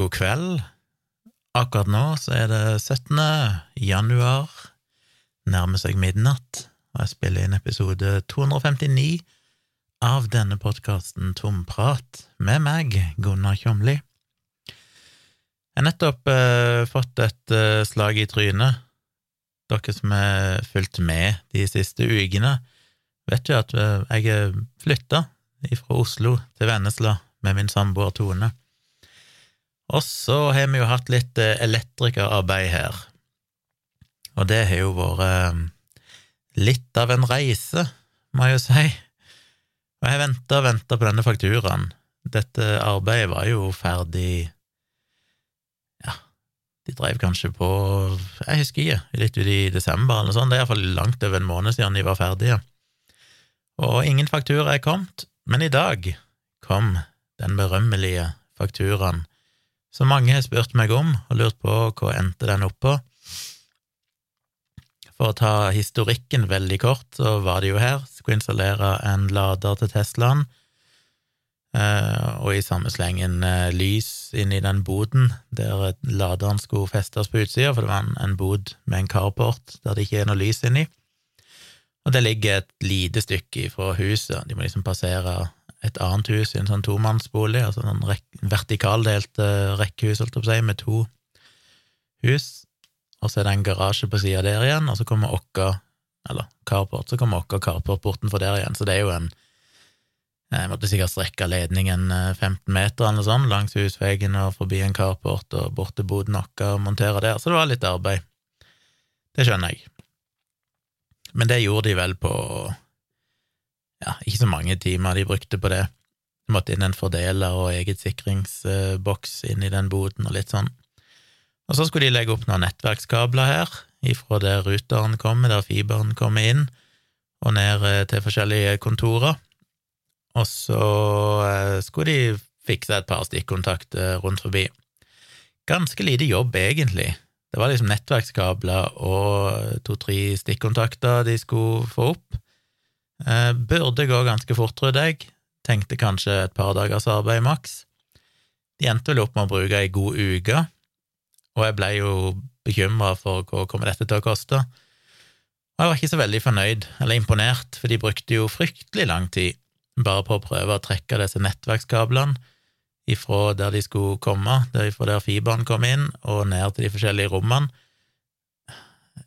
god kveld. Akkurat nå så er det 17. januar, nærmer seg midnatt, og jeg spiller inn episode 259 av denne podkasten Tomprat med meg, Gunnar Kjomli. Jeg har nettopp eh, fått et eh, slag i trynet. Dere som har fulgt med de siste ukene, vet jo at eh, jeg flytta fra Oslo til Vennesla med min samboer Tone. Og så har vi jo hatt litt eh, elektrikerarbeid her, og det har jo vært eh, litt av en reise, må jeg jo si. Og jeg venta og venta på denne fakturaen. Dette arbeidet var jo ferdig Ja, de drev kanskje på Jeg husker ikke, litt uti desember eller noe sånt. Det er iallfall langt over en måned siden de var ferdige. Og ingen faktura er kommet, men i dag kom den berømmelige fakturaen som mange har spurt meg om og lurt på hva endte den opp på. For å ta historikken veldig kort, så var det jo her, skulle installere en lader til Teslaen, eh, og i samme slengen eh, lys inn i den boden der laderen skulle festes på utsida, for det var en bod med en carport der det ikke er noe lys inni. Og det ligger et lite stykke fra huset, de må liksom passere et annet hus i en sånn tomannsbolig, altså en vertikaldelt uh, rekkehus, holdt jeg på å si, med to hus, og så er det en garasje på sida der igjen, og så kommer Okka, eller carport, så kommer Okka carport bortenfor der igjen, så det er jo en jeg måtte sikkert strekke ledningen 15 eh, meter eller sånn, langs husveggen og forbi en carport og bort til boden Okka og montere der, så det var litt arbeid. Det skjønner jeg. Men det gjorde de vel på ja, ikke så mange timer de brukte på det. De måtte inn en fordeler og eget sikringsboks inn i den boden og litt sånn. Og så skulle de legge opp noen nettverkskabler her, ifra der ruteren kommer, der fiberen kommer inn, og ned eh, til forskjellige kontorer. Og så eh, skulle de fikse et par stikkontakter rundt forbi. Ganske lite jobb, egentlig. Det var liksom nettverkskabler og to-tre stikkontakter de skulle få opp. Eh, burde gå ganske fort, trodde jeg. Tenkte kanskje et par dagers arbeid maks. De endte vel opp med å bruke ei god uke, og jeg blei jo bekymra for hva kommer dette til å koste. Og jeg var ikke så veldig fornøyd, eller imponert, for de brukte jo fryktelig lang tid bare på å prøve å trekke disse nettverkskablene ifra der de skulle komme, ifra der fiberen kom inn, og ned til de forskjellige rommene.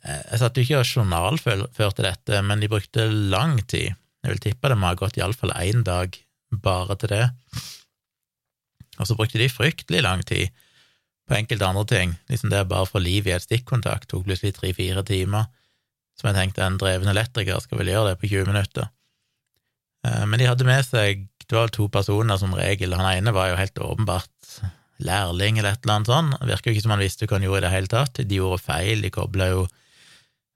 Jeg satt jo ikke og journalførte dette, men de brukte lang tid. Jeg vil tippe det må ha gått iallfall én dag bare til det. Og så brukte de fryktelig lang tid på enkelte andre ting. Liksom det bare få liv i et stikkontakt tok plutselig tre-fire timer. Som jeg tenkte en dreven elektriker skal vel gjøre det på 20 minutter. Eh, men de hadde med seg det var to personer som regel. Han ene var jo helt åpenbart lærling eller et eller annet sånt. Det virker jo ikke som han visste hva han gjorde i det hele tatt. De gjorde feil, de kobla jo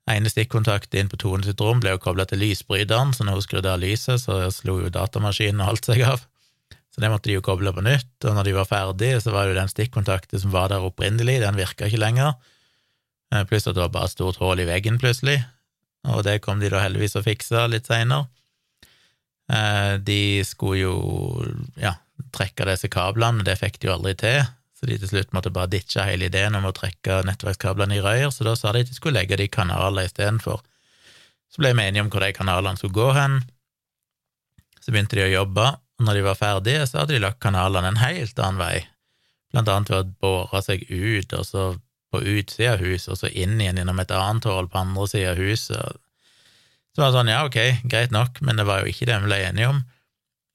ene stikkontakten inn på Tone sitt rom ble jo kobla til lysbryteren, så når hun skrudde av lyset, så slo jo datamaskinen og alt seg av. Så det måtte de jo koble på nytt, og når de var ferdige, så var det jo den stikkontakten som var der opprinnelig, den virka ikke lenger, eh, pluss at det var bare et stort hull i veggen plutselig, og det kom de da heldigvis å fikse litt seinere. Eh, de skulle jo, ja, trekke disse kablene, det fikk de jo aldri til, så de til slutt måtte bare ditche hele ideen om å trekke nettverkskablene i røyer, så da sa de at de skulle legge det i kanaler istedenfor. Så ble vi enige om hvor de kanalene skulle gå hen. Så begynte de å jobbe, og når de var ferdige, så hadde de lagt kanalene en helt annen vei, blant annet ved å bore seg ut, og så på utsida av huset, og så inn igjen gjennom et annet hull på andre sida av huset. Så var det sånn, ja, ok, greit nok, men det var jo ikke det vi ble enige om.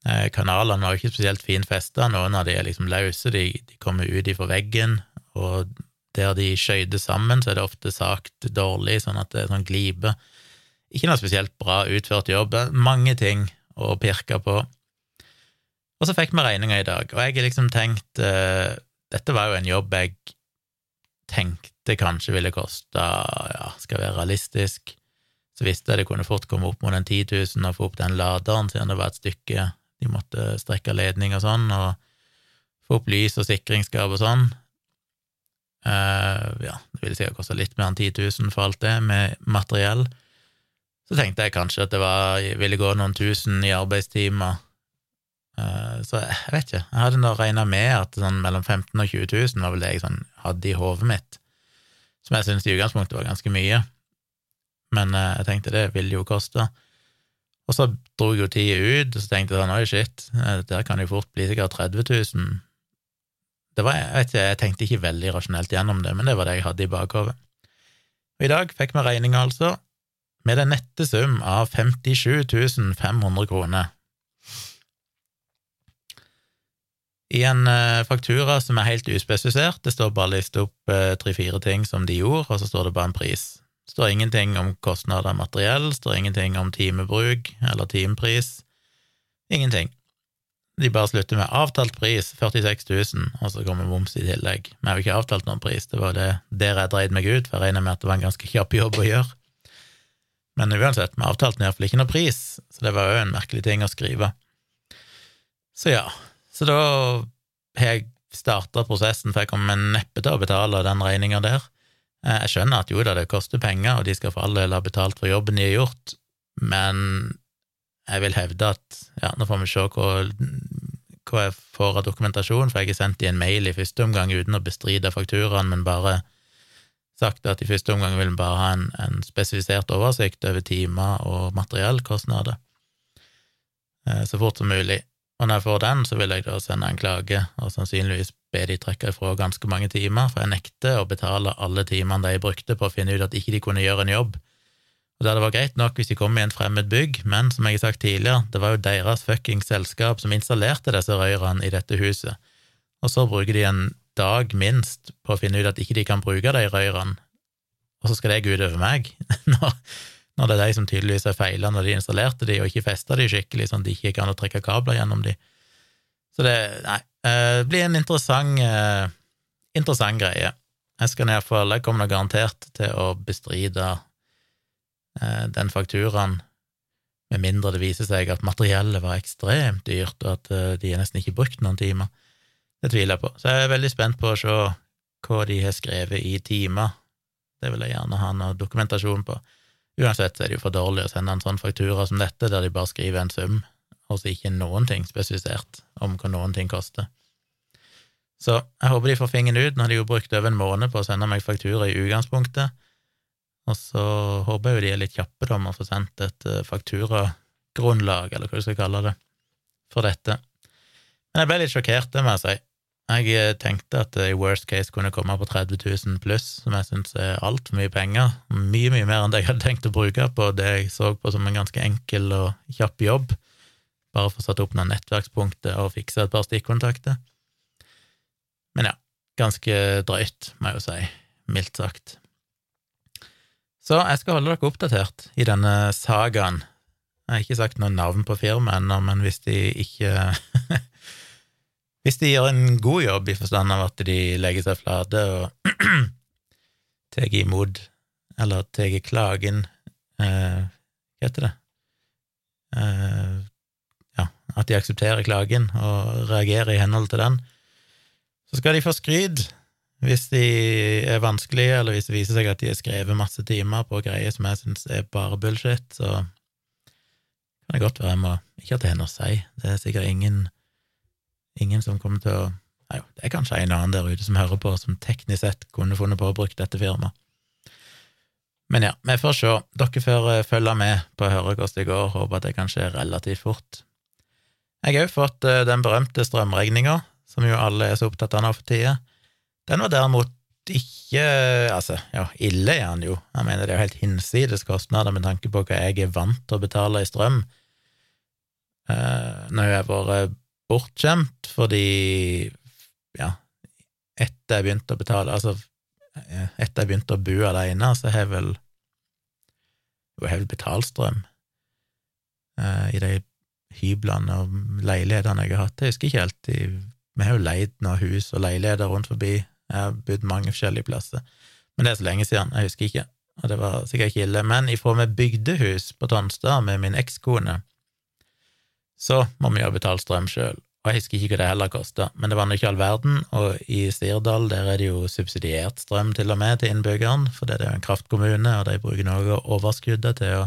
Eh, kanalene var jo ikke spesielt fint festa, noen av de er liksom løse, de, de kommer ut ifra veggen, og der de skøyter sammen, så er det ofte sagt dårlig, sånn at det er sånn glipe. Ikke noe spesielt bra utført jobb, mange ting å pirke på. Og så fikk vi regninga i dag, og jeg har liksom tenkt uh, Dette var jo en jobb jeg tenkte kanskje ville koste, ja, skal være realistisk, så visste jeg det kunne fort komme opp mot en 10 000 å få opp den laderen, siden det var et stykke de måtte strekke ledning og sånn, og få opp lys og sikringsskap og sånn. Uh, ja, det ville sikkert kosta litt mer enn 10 000 for alt det, med materiell. Så tenkte jeg kanskje at det var, ville gå noen tusen i arbeidstimer, Uh, så jeg vet ikke. Jeg hadde nå regna med at sånn mellom 15 og 20 000 var vel det jeg sånn hadde i hodet mitt, som jeg syntes i utgangspunktet var ganske mye. Men uh, jeg tenkte det ville jo koste. Og så dro jo tida ut, og så tenkte jeg sånn oi, shit, eh, der kan jo fort bli sikkert 30 000. Det var, jeg vet ikke, jeg tenkte ikke veldig rasjonelt gjennom det, men det var det jeg hadde i bakhodet. Og i dag fikk vi regninga, altså, med den nette sum av 57 500 kroner. I en uh, faktura som er helt uspesifisert, det står bare listet opp uh, tre-fire ting som de gjorde, og så står det bare en pris. Står ingenting om kostnader av materiell, står ingenting om timebruk eller timepris. Ingenting. De bare slutter med avtalt pris, 46 000, og så kommer moms i tillegg. Vi har jo ikke avtalt noen pris, det var det der jeg dreide meg ut, for jeg regner med at det var en ganske kjapp jobb å gjøre. Men uansett, vi avtalte iallfall ikke noen pris, så det var jo en merkelig ting å skrive. Så ja, så da har jeg starta prosessen, for jeg kommer neppe til å betale den regninga der. Eh, jeg skjønner at jo da, det koster penger, og de skal for all del ha betalt for jobben de har gjort, men jeg vil hevde at ja, nå får vi se hva, hva jeg får av dokumentasjon, for jeg har sendt de en mail i første omgang uten å bestride fakturaen, men bare sagt at i første omgang vil vi bare ha en, en spesifisert oversikt over timer og materiellkostnader eh, så fort som mulig. Og når jeg får den, så vil jeg da sende en klage, og sannsynligvis be de trekke ifra ganske mange timer, for jeg nekter å betale alle timene de brukte på å finne ut at ikke de kunne gjøre en jobb. Og der det var greit nok hvis de kom i en fremmed bygg, men som jeg har sagt tidligere, det var jo deres fuckings selskap som installerte disse røyrene i dette huset, og så bruker de en dag minst på å finne ut at ikke de kan bruke de røyrene, og så skal det gå utover meg, når, når, det er de som tydeligvis har feila når de installerte de, og ikke festa de skikkelig, sånn at de ikke kan trekke kabler gjennom de. Så det, nei, det blir en interessant, eh, interessant greie. Jeg skal iallfall, jeg kommer garantert til å bestride Eh, den fakturaen, med mindre det viser seg at materiellet var ekstremt dyrt, og at eh, de nesten ikke brukt noen timer. Det tviler jeg på. Så jeg er veldig spent på å se hva de har skrevet i timer. Det vil jeg gjerne ha noe dokumentasjon på. Uansett er det jo for dårlig å sende en sånn faktura som dette, der de bare skriver en sum, og så ikke noen ting spesifisert om hva noen ting koster. Så jeg håper de får fingeren ut. Nå har de jo brukt over en måned på å sende meg faktura i utgangspunktet. Og så håper jeg jo de er litt kjappe da med å få sendt et eh, fakturagrunnlag, eller hva du skal kalle det, for dette. Men jeg ble litt sjokkert, det må jeg si. Jeg eh, tenkte at det i worst case kunne komme på 30 000 pluss, som jeg syns er altfor mye penger. Mye, mye mer enn det jeg hadde tenkt å bruke på det jeg så på som en ganske enkel og kjapp jobb. Bare få satt opp noen nettverkspunkter og fikse et par stikkontakter. Men ja, ganske drøyt, må jeg jo si, mildt sagt. Så jeg skal holde dere oppdatert i denne sagaen. Jeg har ikke sagt noe navn på firmaet ennå, men hvis de ikke Hvis de gjør en god jobb i forstand av at de legger seg flate og tar imot, eller tar klagen eh, Hva heter det? Eh, at de aksepterer klagen og reagerer i henhold til den, så skal de få skryt hvis de er vanskelige, eller hvis det viser seg at de har skrevet masse timer på greier som jeg syns er bare bullshit, så kan det godt være jeg må Ikke at det har å si, det er sikkert ingen, ingen som kommer til å Nei, det er kanskje en annen der ute som hører på, som teknisk sett kunne funnet på å bruke dette firmaet. Men ja, vi får se. Dere får eh, følge med på å høre hvordan det går, håper at det kan skje relativt fort. Jeg har òg fått eh, den berømte strømregninga, som jo alle er så opptatt av nå for tida. Den var derimot ikke Altså, ja, ille er den jo. Jeg mener det er jo helt hinsides kostnader med tanke på hva jeg er vant til å betale i strøm. Uh, nå har jeg vært bortskjemt fordi Ja, etter jeg begynte å betale Altså, etter jeg begynte å bo alene, så har jeg vel Jo, jeg har vel betalt strøm uh, i de hyblene og leilighetene jeg har hatt. Jeg husker ikke helt Vi har jo leid noen hus og leiligheter rundt forbi jeg har bodd mange forskjellige plasser. Men det er så lenge siden, jeg husker ikke, og det var sikkert ikke ille. Men ifra vi bygde hus på Tonstad med min ekskone, så må vi jo betale strøm sjøl. Og jeg husker ikke hva det heller kosta, men det var nå ikke all verden, og i Sirdal der er det jo subsidiert strøm til og med til innbyggeren, for det er jo en kraftkommune, og de bruker noe av overskuddet til å,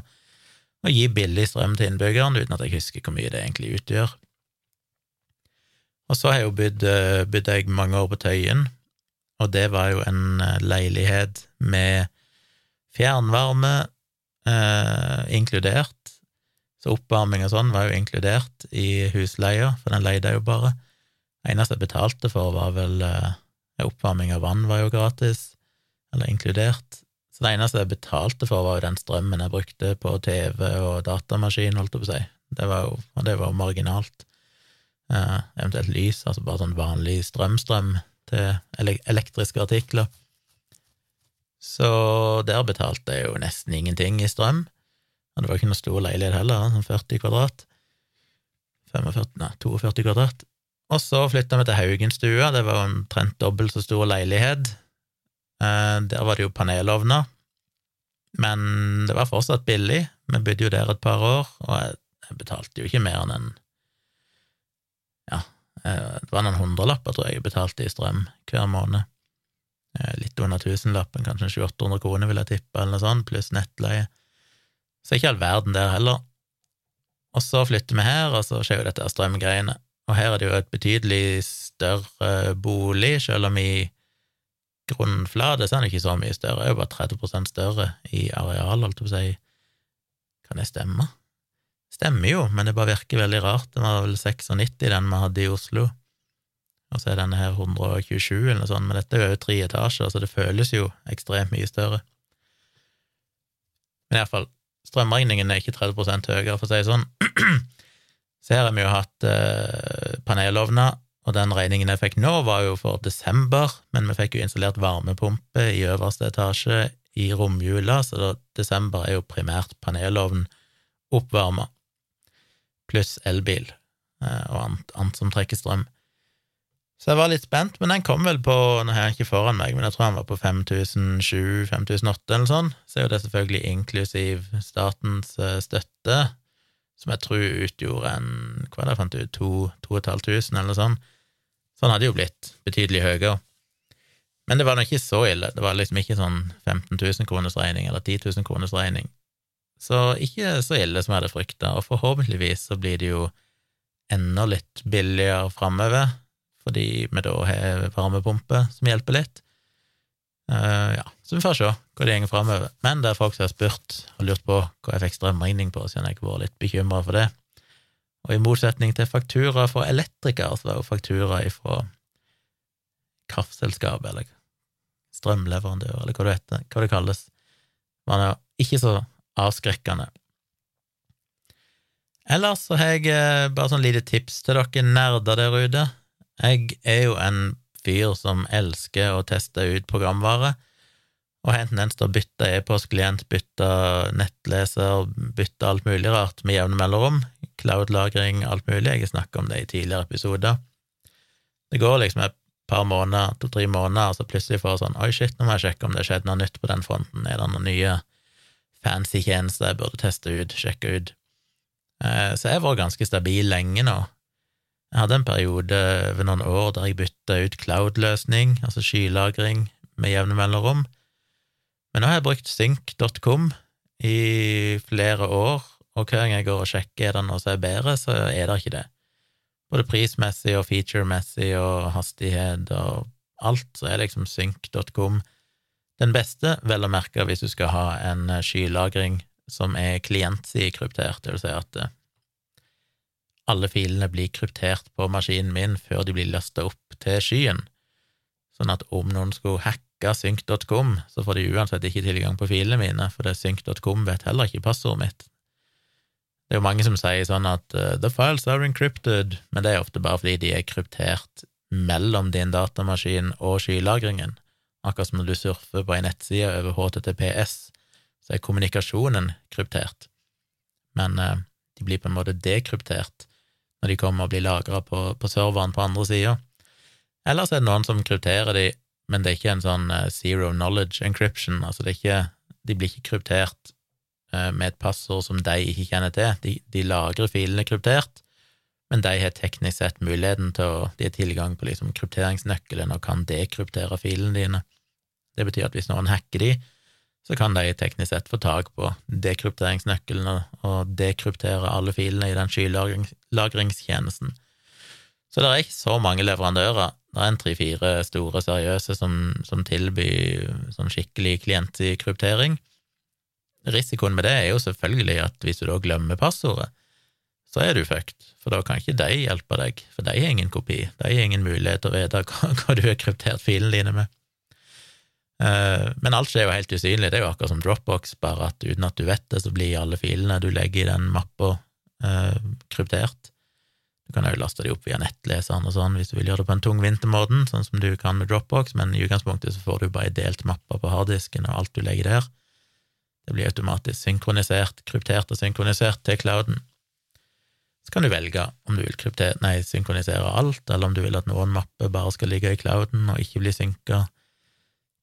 å, gi billig strøm til innbyggerne, uten at jeg husker hvor mye det egentlig utgjør. Og så har jeg jo bodd, eh, bodd jeg mange år på Tøyen, og det var jo en eh, leilighet med fjernvarme eh, inkludert. Så oppvarming og sånn var jo inkludert i husleia, for den leide jeg jo bare. Det eneste jeg betalte for, var vel eh, Oppvarming av vann var jo gratis, eller inkludert. Så det eneste jeg betalte for, var jo den strømmen jeg brukte på TV og datamaskin, holdt jeg på å si. Det var jo, og det var jo marginalt. Eh, eventuelt lys, altså bare sånn vanlig strømstrøm til elektriske artikler. Så der betalte jeg jo nesten ingenting i strøm. Og det var ikke noe stor leilighet heller, sånn 40 kvadrat. 45, nei, 42 kvadrat. Og så flytta vi til Haugenstua, det var omtrent dobbelt så stor leilighet. Eh, der var det jo panelovner, men det var fortsatt billig. Vi bodde jo der et par år, og jeg, betalte jo ikke mer enn en Ja, eh, det var noen hundrelapper, tror jeg jeg betalte i strøm hver måned. Eh, litt under tusenlappen, kanskje 700-800 kroner, vil jeg tippe, eller noe sånt, pluss nettleie. Så ikke all verden der heller. Og så flytter vi her, og så skjer jo dette strømgreiene. Og her er det jo et betydelig større bolig, selv om i grunnflate så er den ikke så mye større, det er jo bare 30% større i areal, holdt jeg på å si. Kan det stemme? Stemmer jo, men det bare virker veldig rart. Den var vel 96, den vi hadde i Oslo, og så er denne her 127 eller noe sånt, men dette er jo tre etasjer, så det føles jo ekstremt mye større. Men iallfall, strømregningen er ikke 30% høyere, for å si det sånn. Så her har vi jo hatt eh, panelovner, og den regningen jeg fikk nå, var jo for desember, men vi fikk jo installert varmepumpe i øverste etasje i romjula, så da, desember er jo primært panelovn oppvarma, pluss elbil eh, og annet, annet, som trekker strøm. Så jeg var litt spent, men den kom vel på Nå har jeg ikke foran meg, men jeg tror han var på 5007-5008 eller sånn. Så er jo det selvfølgelig inklusiv statens eh, støtte, som jeg tror utgjorde en Hva er det jeg fant ut? 2500 eller sånt. Så han hadde jo blitt betydelig høyere. Men det var nå ikke så ille. Det var liksom ikke sånn 15 000 kroners regning eller 10 000 kroners regning. Så ikke så ille som jeg hadde frykta, og forhåpentligvis så blir det jo enda litt billigere framover fordi vi da har varmepumpe som hjelper litt. Uh, ja, så vi får se hva det går framover. Men det er folk som har spurt og lurt på hva jeg fikk strømregning på, siden jeg har vært litt bekymra for det. Og i motsetning til faktura for elektrikere, så var jo faktura ifra kraftselskap, eller strømleverandør, eller hva det heter, hva det kalles, var jo ikke så avskrekkende. Ellers så har jeg eh, bare sånn lite tips til dere nerder der ute. Jeg er jo en fyr som elsker å teste ut programvare, og har en tendens til å bytte e-postklient, bytte nettleser, bytte alt mulig rart med jevne mellomrom. Cloud-lagring, alt mulig. Jeg har snakket om det i tidligere episoder. Det går liksom et par måneder, to-tre måneder, og så plutselig får jeg sånn Oi, shit, nå må jeg sjekke om det har skjedd noe nytt på den fronten. Er det noen nye fancy tjenester jeg burde teste ut, sjekke ut? Eh, så jeg har vært ganske stabil lenge nå. Jeg hadde en periode over noen år der jeg bytta ut cloud-løsning, altså skylagring, med jevne mellomrom. Men nå har jeg brukt sync.com i flere år, og hver gang jeg går og sjekker er det noe som er bedre, så er det ikke det. Både prismessig og featuremessig og hastighet og alt, så er liksom sync.com den beste, vel å merke hvis du skal ha en skylagring som er klientside-kryptert, det vil si at alle filene blir kryptert på maskinen min før de blir lasta opp til skyen, sånn at om noen skulle hacke sync.com, så får de uansett ikke tilgang på filene mine, for det synk.com vet heller ikke passordet mitt. Det er jo mange som sier sånn at uh, the files are encrypted, men det er ofte bare fordi de er kryptert mellom din datamaskin og skylagringen. Akkurat som når du surfer på ei nettside over HTTPS, så er kommunikasjonen kryptert, men uh, de blir på en måte dekryptert når de kommer og blir lagra på, på serveren på andre sida. Ellers er det noen som krypterer de, men det er ikke en sånn uh, zero knowledge encryption, altså det er ikke, de blir ikke kryptert uh, med et passord som de ikke kjenner til. De, de lagrer filene kryptert, men de har teknisk sett muligheten til å De har tilgang på liksom krypteringsnøkkelen og kan dekryptere filene dine. Det betyr at hvis noen hacker de, så kan de teknisk sett få tak på dekrypteringsnøkkelen og dekryptere alle filene i den skylagringstjenesten. Så det er ikke så mange leverandører. Det er en tre-fire store seriøse som, som tilbyr sånn skikkelig klientkryptering. Risikoen med det er jo selvfølgelig at hvis du da glemmer passordet, så er du fucked, for da kan ikke de hjelpe deg, for de har ingen kopi, de har ingen mulighet til å vite hva, du har kryptert filene dine med. Uh, men alt skjer jo helt usynlig, det er jo akkurat som Dropbox, bare at uten at du vet det, så blir alle filene du legger i den mappa, uh, kryptert. Du kan jo laste de opp via nettleseren og sånn hvis du vil gjøre det på en tung tungvintermåten, sånn som du kan med Dropbox, men i utgangspunktet så får du bare delt mappa på harddisken og alt du legger der. Det blir automatisk synkronisert, kryptert og synkronisert til clouden. Så kan du velge om du vil krypter, nei, synkronisere alt, eller om du vil at noen mapper bare skal ligge i clouden og ikke bli synka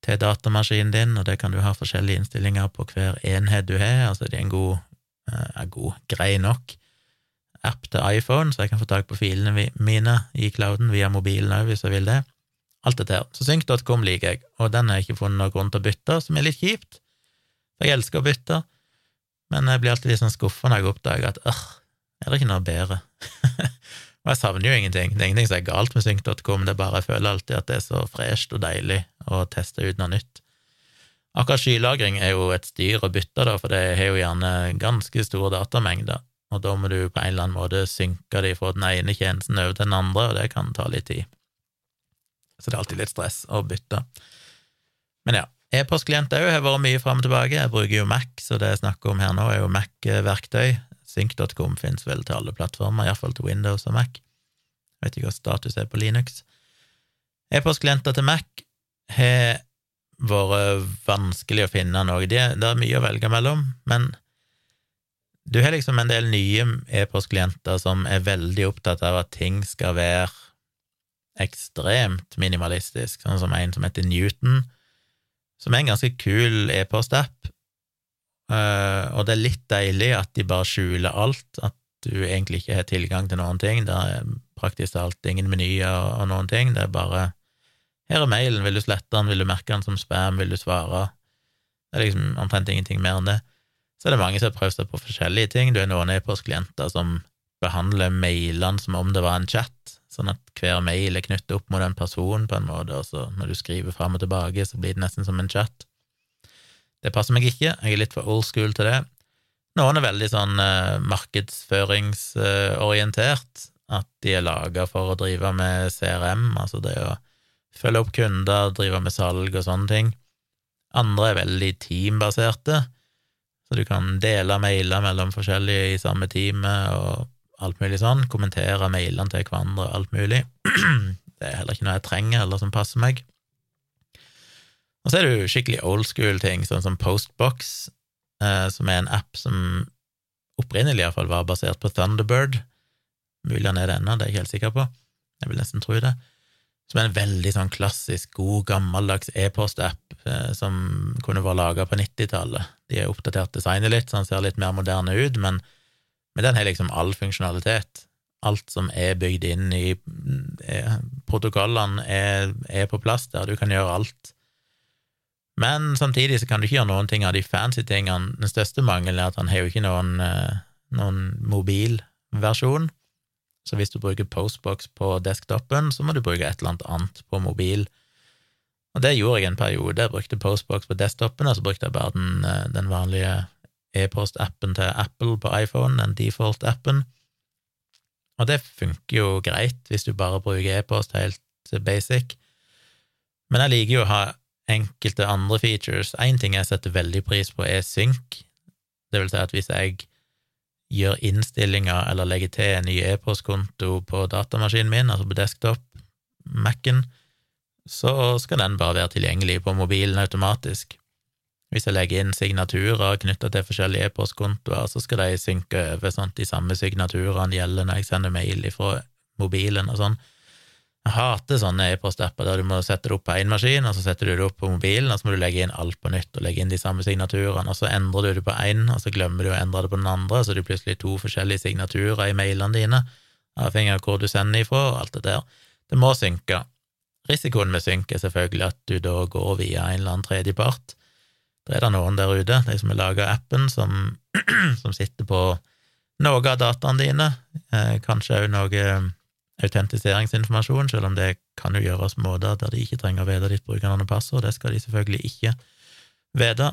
til datamaskinen din, og det kan du ha forskjellige innstillinger på hver enhet du har. Altså, det er en god, eh, er god grei nok app til iPhone, så jeg kan få tak på filene mine i clouden via mobilen òg, hvis jeg vil det. Alt dette her. Så synk.com liker jeg, og den har jeg ikke funnet noen grunn til å bytte, som er litt kjipt, jeg elsker å bytte, men jeg blir alltid litt sånn skuffa når jeg oppdager at øh, er det ikke noe bedre? og jeg savner jo ingenting. Det er ingenting som er galt med synk.com, det er bare jeg føler alltid at det er så fresht og deilig å teste ut noe nytt. Akkurat skylagring er jo et styr å bytte, da, for det har jo gjerne ganske store datamengder, og da må du på en eller annen måte synke de fra den ene tjenesten over til den andre, og det kan ta litt tid. Så det er alltid litt stress å bytte. Men ja, e-postklient òg har vært mye fram og tilbake. Jeg bruker jo Mac, så det jeg snakker om her nå, er jo Mac-verktøy. Sync.com finnes vel til alle plattformer, iallfall til Windows og Mac. Jeg vet ikke hva status er på Linux. E-postklienter til Mac har vært vanskelig å finne noe. Det er mye å velge mellom, men du har liksom en del nye e-postklienter som er veldig opptatt av at ting skal være ekstremt minimalistisk, sånn som en som heter Newton, som er en ganske kul e-postapp, Uh, og det er litt deilig at de bare skjuler alt, at du egentlig ikke har tilgang til noen ting. Det er praktisk talt ingen menyer og noen ting. Det er bare her er mailen, vil du slette den, vil du merke den som spam, vil du svare? Det er liksom omtrent ingenting mer enn det. Så er det mange som har prøvd seg på forskjellige ting. Du har noen e-postklienter som behandler mailene som om det var en chat, sånn at hver mail er knyttet opp mot en person på en måte, og så når du skriver fram og tilbake, så blir det nesten som en chat. Det passer meg ikke, jeg er litt for old school til det. Noen er veldig sånn eh, markedsføringsorientert, at de er laga for å drive med CRM, altså det å følge opp kunder, drive med salg og sånne ting. Andre er veldig teambaserte, så du kan dele mailer mellom forskjellige i samme teamet og alt mulig sånn, kommentere mailene til hverandre og alt mulig. Det er heller ikke noe jeg trenger, eller som passer meg. Og så er det jo skikkelig old school-ting, sånn som Postbox, eh, som er en app som opprinnelig iallfall var basert på Thunderbird. Mulig han er det ennå, det er jeg ikke helt sikker på. Jeg vil nesten tro det. Som er en veldig sånn klassisk, god, gammeldags e-post-app eh, som kunne vært laga på 90-tallet. De har oppdatert designet litt, så den ser litt mer moderne ut, men, men den har liksom all funksjonalitet. Alt som er bygd inn i eh, protokollene, er, er på plass der. Du kan gjøre alt men samtidig så kan du ikke gjøre noen ting av de fancy tingene. Den største mangelen er at han har jo ikke noen, eh, noen mobilversjon. Så hvis du bruker Postbox på desktopen, så må du bruke et eller annet annet på mobil. Og det gjorde jeg en periode. Jeg brukte Postbox på desktopen, og så brukte jeg bare den, eh, den vanlige e-post-appen til Apple på iPhone, den default-appen. Og det funker jo greit hvis du bare bruker e-post helt basic. Men jeg liker jo å ha enkelte andre features. Én ting jeg setter veldig pris på, er synk. Det vil si at hvis jeg gjør innstillinger eller legger til en ny e-postkonto på datamaskinen min, altså på desktop, Mac-en, så skal den bare være tilgjengelig på mobilen automatisk. Hvis jeg legger inn signaturer knytta til forskjellige e-postkontoer, så skal de synke over sånn at de samme signaturene gjelder når jeg sender mail fra mobilen og sånn. Jeg hater sånne e-postapper der du må sette det opp på én maskin, og så setter du det opp på mobilen, og så må du legge inn alt på nytt og legge inn de samme signaturene, og så endrer du det på én, og så glemmer du å endre det på den andre, så det er plutselig to forskjellige signaturer i mailene dine, avhengig av hvor du sender ifra, og alt det der. Det må synke. Risikoen med synk er selvfølgelig at du da går via en eller annen tredjepart. Det er det noen der ute, de som har laga appen, som, som, sitter på noe av dataene dine, eh, kanskje òg noe autentiseringsinformasjon, selv om det kan jo gjøres måter der de ikke trenger å vite ditt brukernavn og passord, det skal de selvfølgelig ikke vite,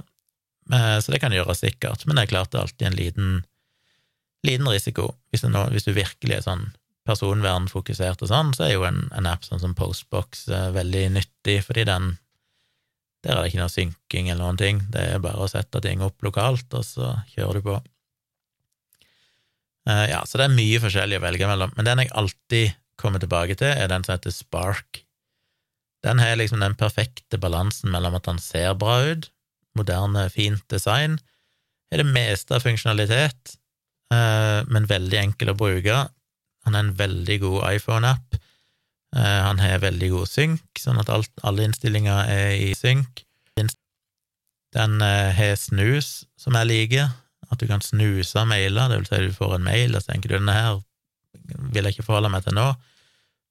eh, så det kan gjøres sikkert, men det er klart det er alltid en liten, liten risiko. Hvis, nå, hvis, du virkelig er sånn personvernfokusert og sånn, så er jo en, en app sånn som Postbox eh, veldig nyttig, fordi den der er det ikke noe synking eller noen ting, det er bare å sette ting opp lokalt, og så kjører du på. Uh, ja, så det er mye forskjellig å velge mellom, men den jeg alltid kommer tilbake til, er den som heter Spark. Den har liksom den perfekte balansen mellom at han ser bra ut, moderne, fint design, er det meste av funksjonalitet, uh, men veldig enkel å bruke. Han er en veldig god iPhone-app. Uh, han har veldig god synk, sånn at alt, alle innstillinger er i synk. Den har snus, som jeg liker at du kan snuse mailer, det vil si du får en mail, og så tenker du denne her vil jeg ikke forholde meg til nå,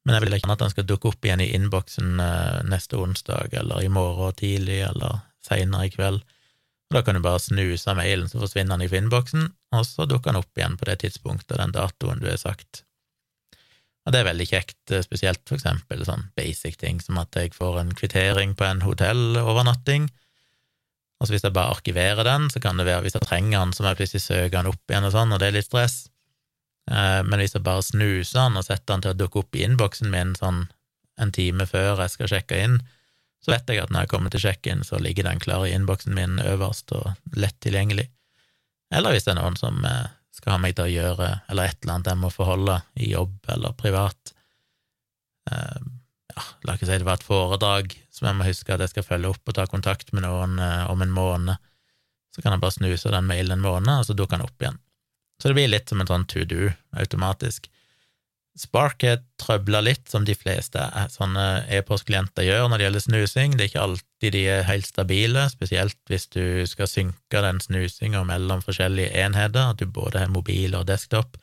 men jeg vil ikke at den skal dukke opp igjen i innboksen eh, neste onsdag, eller i morgen tidlig, eller seinere i kveld. Og Da kan du bare snuse mailen, så forsvinner den i innboksen, og så dukker den opp igjen på det tidspunktet, den datoen du har sagt. Og det er veldig kjekt, eh, spesielt for eksempel sånn basic ting som at jeg får en kvittering på en hotellovernatting, og hvis jeg bare arkiverer den, så kan det være hvis jeg trenger den, så må jeg plutselig søke den opp igjen og sånn, og det er litt stress. Eh, men hvis jeg bare snuser den og setter den til å dukke opp i innboksen min sånn en time før jeg skal sjekke inn, så vet jeg at når jeg kommer til sjekk-inn, så ligger den klar i innboksen min øverst og lett tilgjengelig. Eller hvis det er noen som eh, skal ha meg til å gjøre eller et eller annet jeg må forholde i jobb eller privat. Eh, la ikke si det var et foredrag som jeg må huske at jeg skal følge opp og ta kontakt med noen eh, om en måned. Så kan jeg bare snuse den mailen en måned, og så dukker den opp igjen. Så det blir litt som en sånn to do automatisk. Spark er trøbla litt, som de fleste sånne e-postklienter gjør når det gjelder snusing. Det er ikke alltid de er helt stabile, spesielt hvis du skal synke den snusinga mellom forskjellige enheter, at du både har mobil og desktop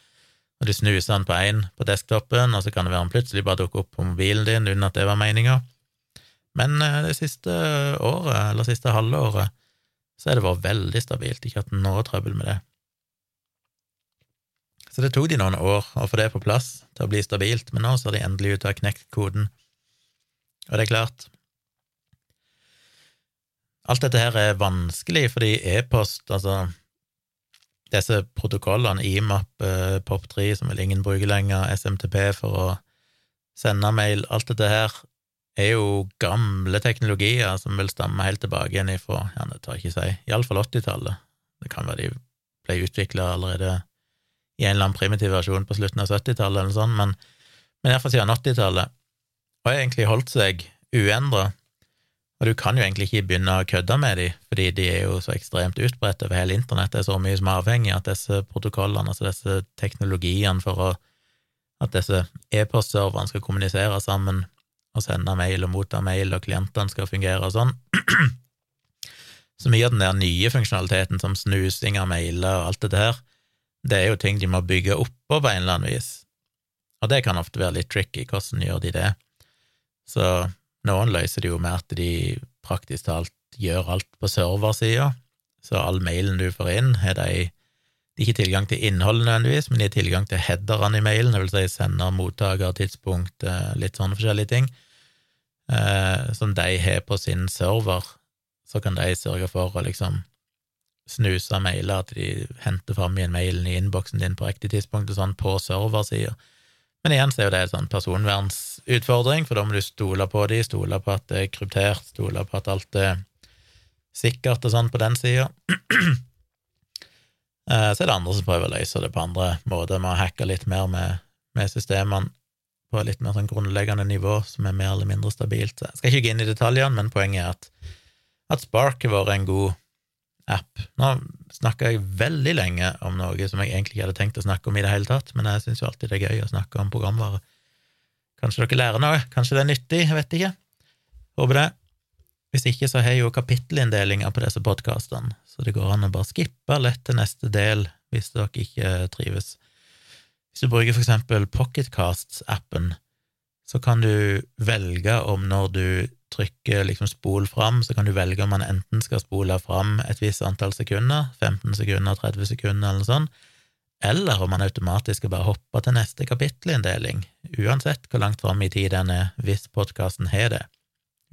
og du snuser den på én på desktopen, og så kan det være den plutselig bare dukker opp på mobilen din uten at det var meninga. Men eh, det siste året, eller siste halvåret, så har det vært veldig stabilt, ikke hatt noe trøbbel med det. Så det tok de noen år å få det på plass til å bli stabilt, men nå ser de endelig ut til å ha knekt koden. Og det er klart Alt dette her er vanskelig fordi e-post, altså disse protokollene, IMAP, eh, POP3, som vel ingen bruker lenger, SMTP for å sende mail, alt dette her er jo gamle teknologier som vil stamme helt tilbake igjen ifra, ja, det tar jeg ikke si, iallfall 80-tallet. Det kan være de ble utvikla allerede i en eller annen primitiv versjon på slutten av 70-tallet eller sånn, men, men iallfall siden 80-tallet, og har egentlig holdt seg uendra og du kan jo egentlig ikke begynne å kødde med dem, fordi de er jo så ekstremt utbredt over hele internett. Det er så mye som er avhengig av at disse protokollene, altså disse teknologiene for å, at disse e-postserverne skal kommunisere sammen og sende mail og motta mail, og klientene skal fungere og sånn. Så mye av den der nye funksjonaliteten som snusing av mailer og alt det der, det er jo ting de må bygge oppå på en eller annen vis. Og det kan ofte være litt tricky, hvordan gjør de det? Så noen løser det jo med at de praktisk talt gjør alt på serversida, så all mailen du får inn, har de de ikke tilgang til innholdet nødvendigvis, men de har tilgang til headerne i mailen, det vil si sender, mottaker, tidspunkt, eh, litt sånne forskjellige ting, eh, som de har på sin server. Så kan de sørge for å liksom snuse mailer, at de henter fram igjen mailen i innboksen din på riktig tidspunkt og sånn, på serversida. Men igjen så er jo det en sånn personvernsutfordring, for da må du stole på de, stole på at det er kryptert, stole på at alt er sikkert og sånn på den sida. Eh, så er det andre som prøver å løse det på andre måter, med å hacke litt mer med, med systemene på litt mer sånn grunnleggende nivå, som er mer eller mindre stabilt. Jeg skal ikke gå inn i detaljene, men poenget er at, at Spark har vært en god app. Nå snakka jeg veldig lenge om noe som jeg egentlig ikke hadde tenkt å snakke om i det hele tatt, men jeg syns jo alltid det er gøy å snakke om programvare. Kanskje dere lærer noe? Kanskje det er nyttig? Jeg vet ikke. Håper det. Hvis ikke, så har jeg jo kapittelinndelinger på disse podkastene, så det går an å bare skippe lett til neste del hvis dere ikke trives. Hvis du bruker for eksempel Pocketcasts-appen, så kan du velge om når du trykker liksom spol fram, så kan du velge om man enten skal spole fram et visst antall sekunder, 15 sekunder, 30 sekunder eller noe sånt, eller om han automatisk skal bare hoppe til neste kapittelinndeling, uansett hvor langt fram i tid den er, hvis podkasten har det.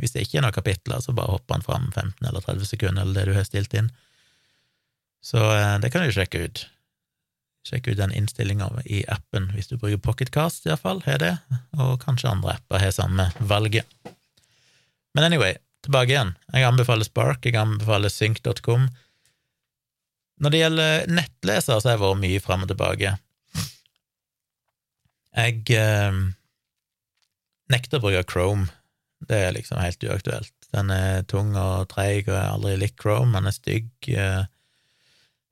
Hvis det ikke er noen kapitler, så bare hopper han fram 15 eller 30 sekunder, eller det du har stilt inn. Så eh, det kan du sjekke ut. Sjekk ut den innstillinga i appen hvis du bruker Pocketcast, iallfall, har det, og kanskje andre apper har samme valget. Men anyway, tilbake igjen. Jeg anbefaler Spark, jeg anbefaler sync.com. Når det gjelder nettleser, så har jeg vært mye fram og tilbake. Jeg eh, nekter å bruke Chrome. Det er liksom helt uaktuelt. Den er tung og treig, og jeg har aldri likt Chrome. Den er stygg.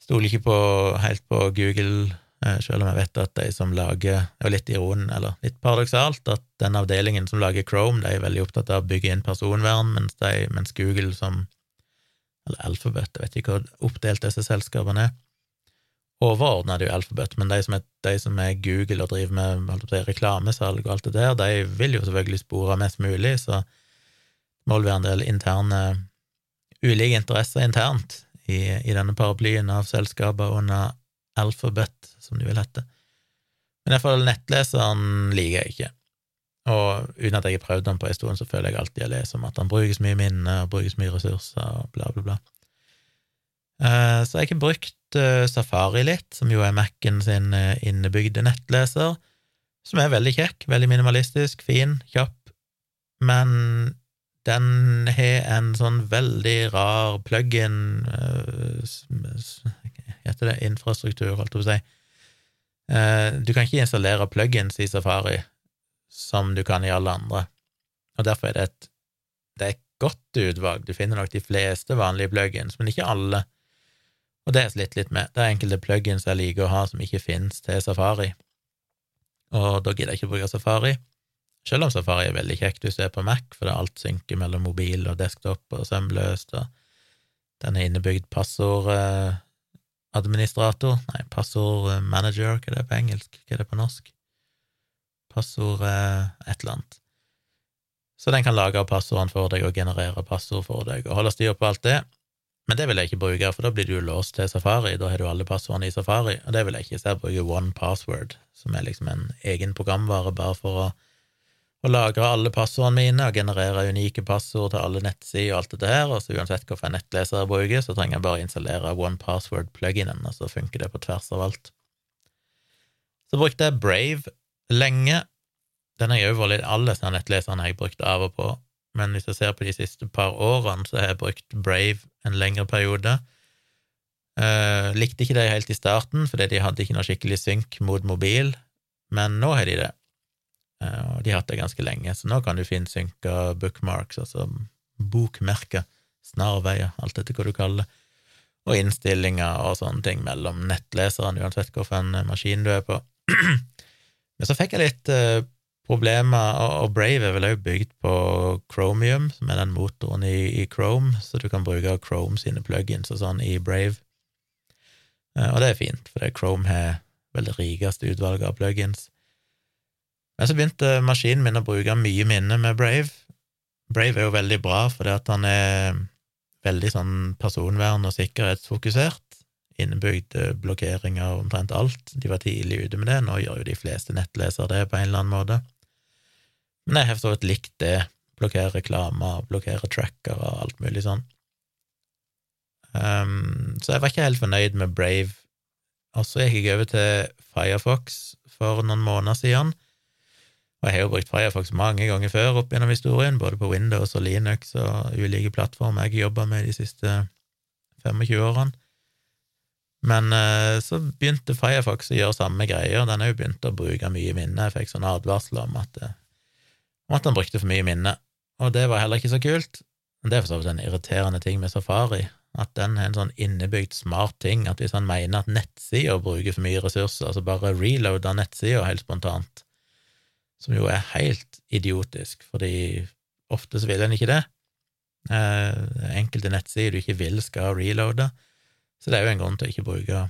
Stoler ikke på, helt på Google, eh, selv om jeg vet at de som lager Det er litt iron, eller litt paradoksalt, at den avdelingen som lager Chrome, de er veldig opptatt av å bygge inn personvern, mens, de, mens Google som Eller Alphabet, jeg vet ikke hvor oppdelt disse selskapene er. Overordna er det jo Alphabet, men de som, er, de som er Google og driver med si, reklamesalg og alt det der, de vil jo selvfølgelig spore mest mulig, så det må vel være en del interne ulike interesser internt i, i denne paraplyen av selskaper under Alphabet, som de vil hete. Men iallfall nettleseren liker jeg ikke. Og uten at jeg har prøvd den på en stund, så føler jeg alltid jeg leser om at han brukes mye minne og brukes mye ressurser og bla, bla, bla. Eh, så jeg har brukt eh, Safari litt, som jo er Mac-en sin eh, innebygde nettleser, som er veldig kjekk, veldig minimalistisk, fin, kjapp, men den har en sånn veldig rar plug-in Heter det infrastruktur, holdt jeg på å si. Du kan ikke installere plug-ins i Safari som du kan i alle andre, og derfor er det et, det er et godt utvalg. Du finner nok de fleste vanlige plug-ins, men ikke alle. Og det har jeg slitt litt med. Det er enkelte plug-ins jeg liker å ha som ikke finnes til Safari, og da gidder jeg ikke å bruke Safari. Selv om Safari er veldig kjekt hvis du er på Mac, for det er alt synker mellom mobil og desktop og sømløst, og den er innebygd passordadministrator, nei, passordmanager, hva er det på engelsk, hva er det på norsk? Passord et eller annet. Så den kan lage passordene for deg og generere passord for deg og holde styr på alt det. Men det vil jeg ikke bruke, for da blir du låst til Safari. Da har du alle passordene i Safari, og det vil jeg ikke. Så jeg bruker One Password, som er liksom en egen programvare bare for å, å lagre alle passordene mine og generere unike passord til alle nettsider og alt det der. Og så uansett hvilken nettleser jeg bruker, så trenger jeg bare installere One Password-pluginen, og så funker det på tvers av alt. Så brukte jeg Brave lenge. Den har jeg litt Alle nettleserne har brukt av og på men hvis jeg ser på de siste par årene, så har jeg brukt Brave en lengre periode. Uh, likte ikke det helt i starten, fordi de hadde ikke noe skikkelig synk mot mobil, men nå har de det. Uh, de har hatt det ganske lenge, så nå kan du finne synka bookmarks, altså bokmerker, snarveier, alt etter hva du kaller det, og innstillinger og sånne ting mellom nettleserne, uansett hvilken maskin du er på. men så fikk jeg litt uh, problemer, og Brave er vel også bygd på Chromium, som er den motoren i, i, Chrome, så du kan bruke Chrome sine plugins og sånn i Brave. Eh, og det er fint, for Chrome har vel det rikeste utvalget av plugins. Men så begynte maskinen min å bruke mye minne med Brave. Brave er jo veldig bra fordi at han er veldig sånn personvern- og sikkerhetsfokusert. Innebygd blokkering av omtrent alt. De var tidlig ute med det, nå gjør jo de fleste nettlesere det på en eller annen måte. Men jeg har for så vidt likt det. Blokkere reklamer, blokkere tracker og alt mulig sånn. Um, så jeg var ikke helt fornøyd med Brave. Og så gikk jeg over til Firefox for noen måneder siden. Og jeg har jo brukt Firefox mange ganger før opp gjennom historien, både på Windows og Linux og ulike plattformer jeg har jobba med de siste 25 årene. Men uh, så begynte Firefox å gjøre samme greier, den har jo begynt å bruke mye minne. Jeg fikk sånn advarsel om at uh, om at han brukte for mye minne, og det var heller ikke så kult. Men det er for så vidt en irriterende ting med Safari, at den er en sånn innebygd smart ting, at hvis han mener at nettsider bruker for mye ressurser, så bare reloader nettsida helt spontant, som jo er helt idiotisk, fordi ofte så vil en ikke det. Eh, enkelte nettsider du ikke vil skal reloade, så det er jo en grunn til å ikke bruke,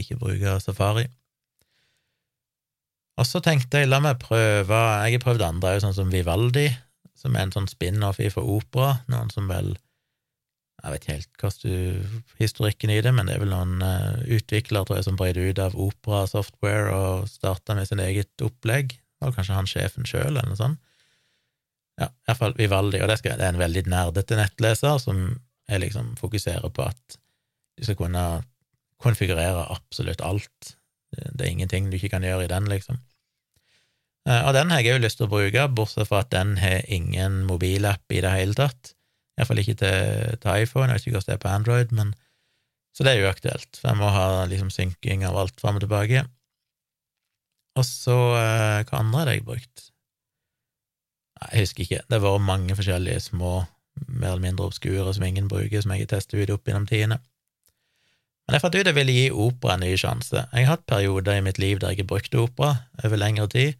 ikke bruke Safari. Og så tenkte jeg la meg prøve Jeg har prøvd andre, sånn som Vivaldi, som er en sånn spin-off for opera, noen som vel Jeg vet ikke helt hvordan historikken i det, men det er vel noen uh, utviklere, tror jeg, som brøt ut av Opera Software og starta med sin eget opplegg. Og kanskje han sjefen sjøl, eller noe sånt. Ja, iallfall Vivaldi, og det, skal, det er en veldig nerdete nettleser som jeg liksom fokuserer på at du skal kunne konfigurere absolutt alt. Det er ingenting du ikke kan gjøre i den, liksom. Eh, og den har jeg jo lyst til å bruke, bortsett fra at den har ingen mobilapp i det hele tatt. Iallfall ikke til, til iPhone, jeg vet ikke hvordan det er på Android, men Så det er jo aktuelt, for jeg må ha liksom synking av alt fram og tilbake. Og så eh, Hva andre har jeg brukt? Nei, jeg husker ikke. Det har vært mange forskjellige små, mer eller mindre obskure, som ingen bruker, som jeg har testet ut opp gjennom tidene. Men jeg fant ut jeg ville gi opera en ny sjanse. Jeg har hatt perioder i mitt liv der jeg ikke brukte opera over lengre tid,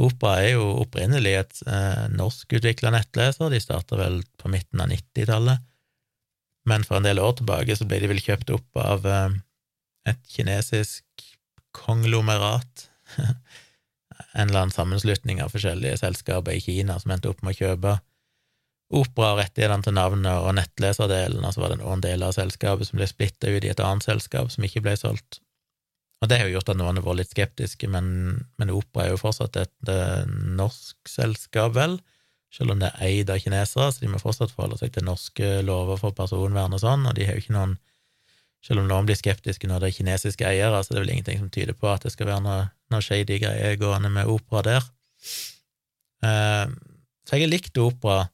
Opera er jo opprinnelig et eh, norskutvikla nettleser, de starta vel på midten av 90-tallet, men for en del år tilbake så ble de vel kjøpt opp av eh, et kinesisk konglomerat, en eller annen sammenslutning av forskjellige selskaper i Kina som endte opp med å kjøpe Opera og rettighetene til navnet og nettleserdelen, altså var det noen deler av selskapet som ble splitta ut i et annet selskap som ikke ble solgt. Og det har jo gjort at noen har vært litt skeptiske, men, men Opera er jo fortsatt et norsk selskap, vel, selv om det er eid av kinesere, så de må fortsatt forholde seg til norske lover for personvern og sånn, og de har jo ikke noen Selv om noen blir skeptiske når det er kinesiske eiere, så det er vel ingenting som tyder på at det skal være noe, noe shady greier gående med opera der. Uh, så jeg har likt opera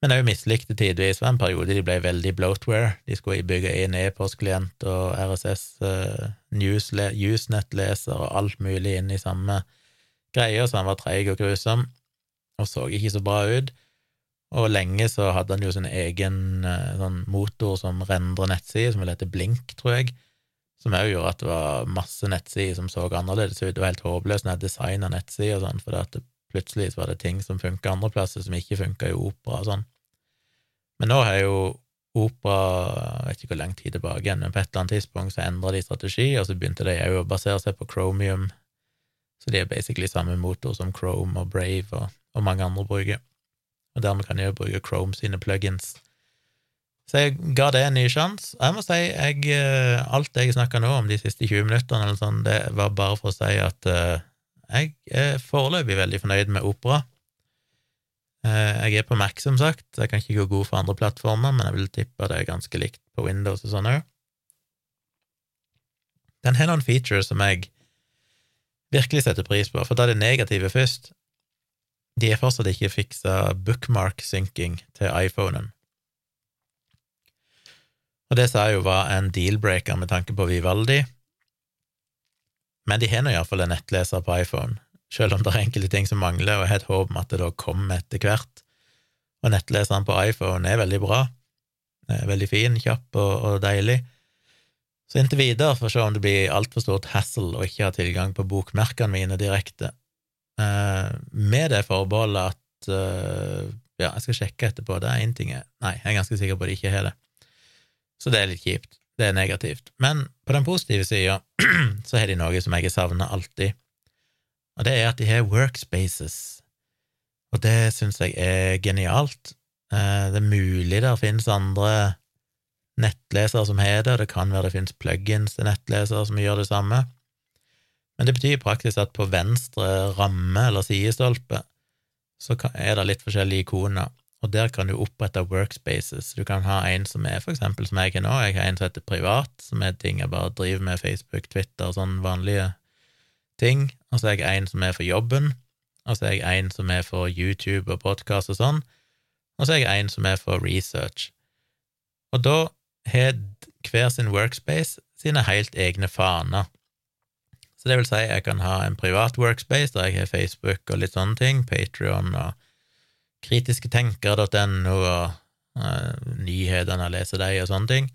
men òg mislikte tidvis. Det var en periode de ble veldig bloatware. De skulle bygge inn e-postklient og RSS, uh, eh, Usenet-leser og alt mulig inn i samme greia, så han var treig og grusom og så ikke så bra ut. Og lenge så hadde han jo sin egen uh, sånn motor som rendrer nettsider, som vil heter Blink, tror jeg, som òg gjorde at det var masse nettsider som så annerledes ut. Det var helt håpløst når jeg designa nettsider og sånn, for det plutselig var det ting som funka andre plasser, som ikke funka i opera og sånn. Men nå har jo opera jeg vet ikke hvor lang tid tilbake igjen, men på et eller annet tidspunkt så endra de strategi, og så begynte de òg å basere seg på Chromium, så de er basically samme motor som Chrome og Brave og, og mange andre bruker. Og dermed kan de jo bruke Chrome sine plugins. Så jeg ga det en ny sjanse. Jeg må si, jeg, eh, alt jeg snakka nå om de siste 20 minuttene, eller sånn, det var bare for å si at uh, jeg er foreløpig veldig fornøyd med opera. Uh, jeg er på Mac, som sagt, jeg kan ikke gå god for andre plattformer, men jeg vil tippe det er ganske likt på Windows og sånn òg. Den har noen features som jeg virkelig setter pris på, for da er det negative først. De er fortsatt ikke fiksa bookmark-synking til iPhonen. Og det sa jeg jo var en deal-breaker med tanke på Vivaldi, men de har nå iallfall en nettleser på iPhone, selv om det er enkelte ting som mangler, og jeg har et håp om at det da kommer etter hvert. Og nettleseren på iPhone er veldig bra, er veldig fin, kjapp og, og deilig. Så inntil videre får vi se om det blir altfor stort hassle å ikke ha tilgang på bokmerkene mine direkte. Eh, med det forbeholdet at eh, Ja, jeg skal sjekke etterpå, det er én ting jeg Nei, jeg er ganske sikker på at de ikke har det. Så det er litt kjipt. Det er negativt. Men på den positive sida så har de noe som jeg har savna alltid, og det er at de har workspaces. Og det syns jeg er genialt. Eh, det er mulig det finnes andre nettlesere som har det, og det kan være det finnes plugins til nettlesere som gjør det samme. Men det betyr i praksis at på venstre ramme eller sidestolpe så er det litt forskjellige ikoner og der kan du opprette workspaces. Du kan ha en som er for eksempel som jeg har nå, jeg har en som heter privat, som er ting jeg bare driver med, Facebook, Twitter og sånne vanlige ting, og så har jeg en som er for jobben, og så har jeg en som er for YouTube og podkast og sånn, og så har jeg en som er for research. Og da har hver sin workspace sine helt egne faner. Så det vil si, jeg kan ha en privat workspace der jeg har Facebook og litt sånne ting, Patrion og kritisketenker.no og uh, nyhetene, leser de og sånne ting.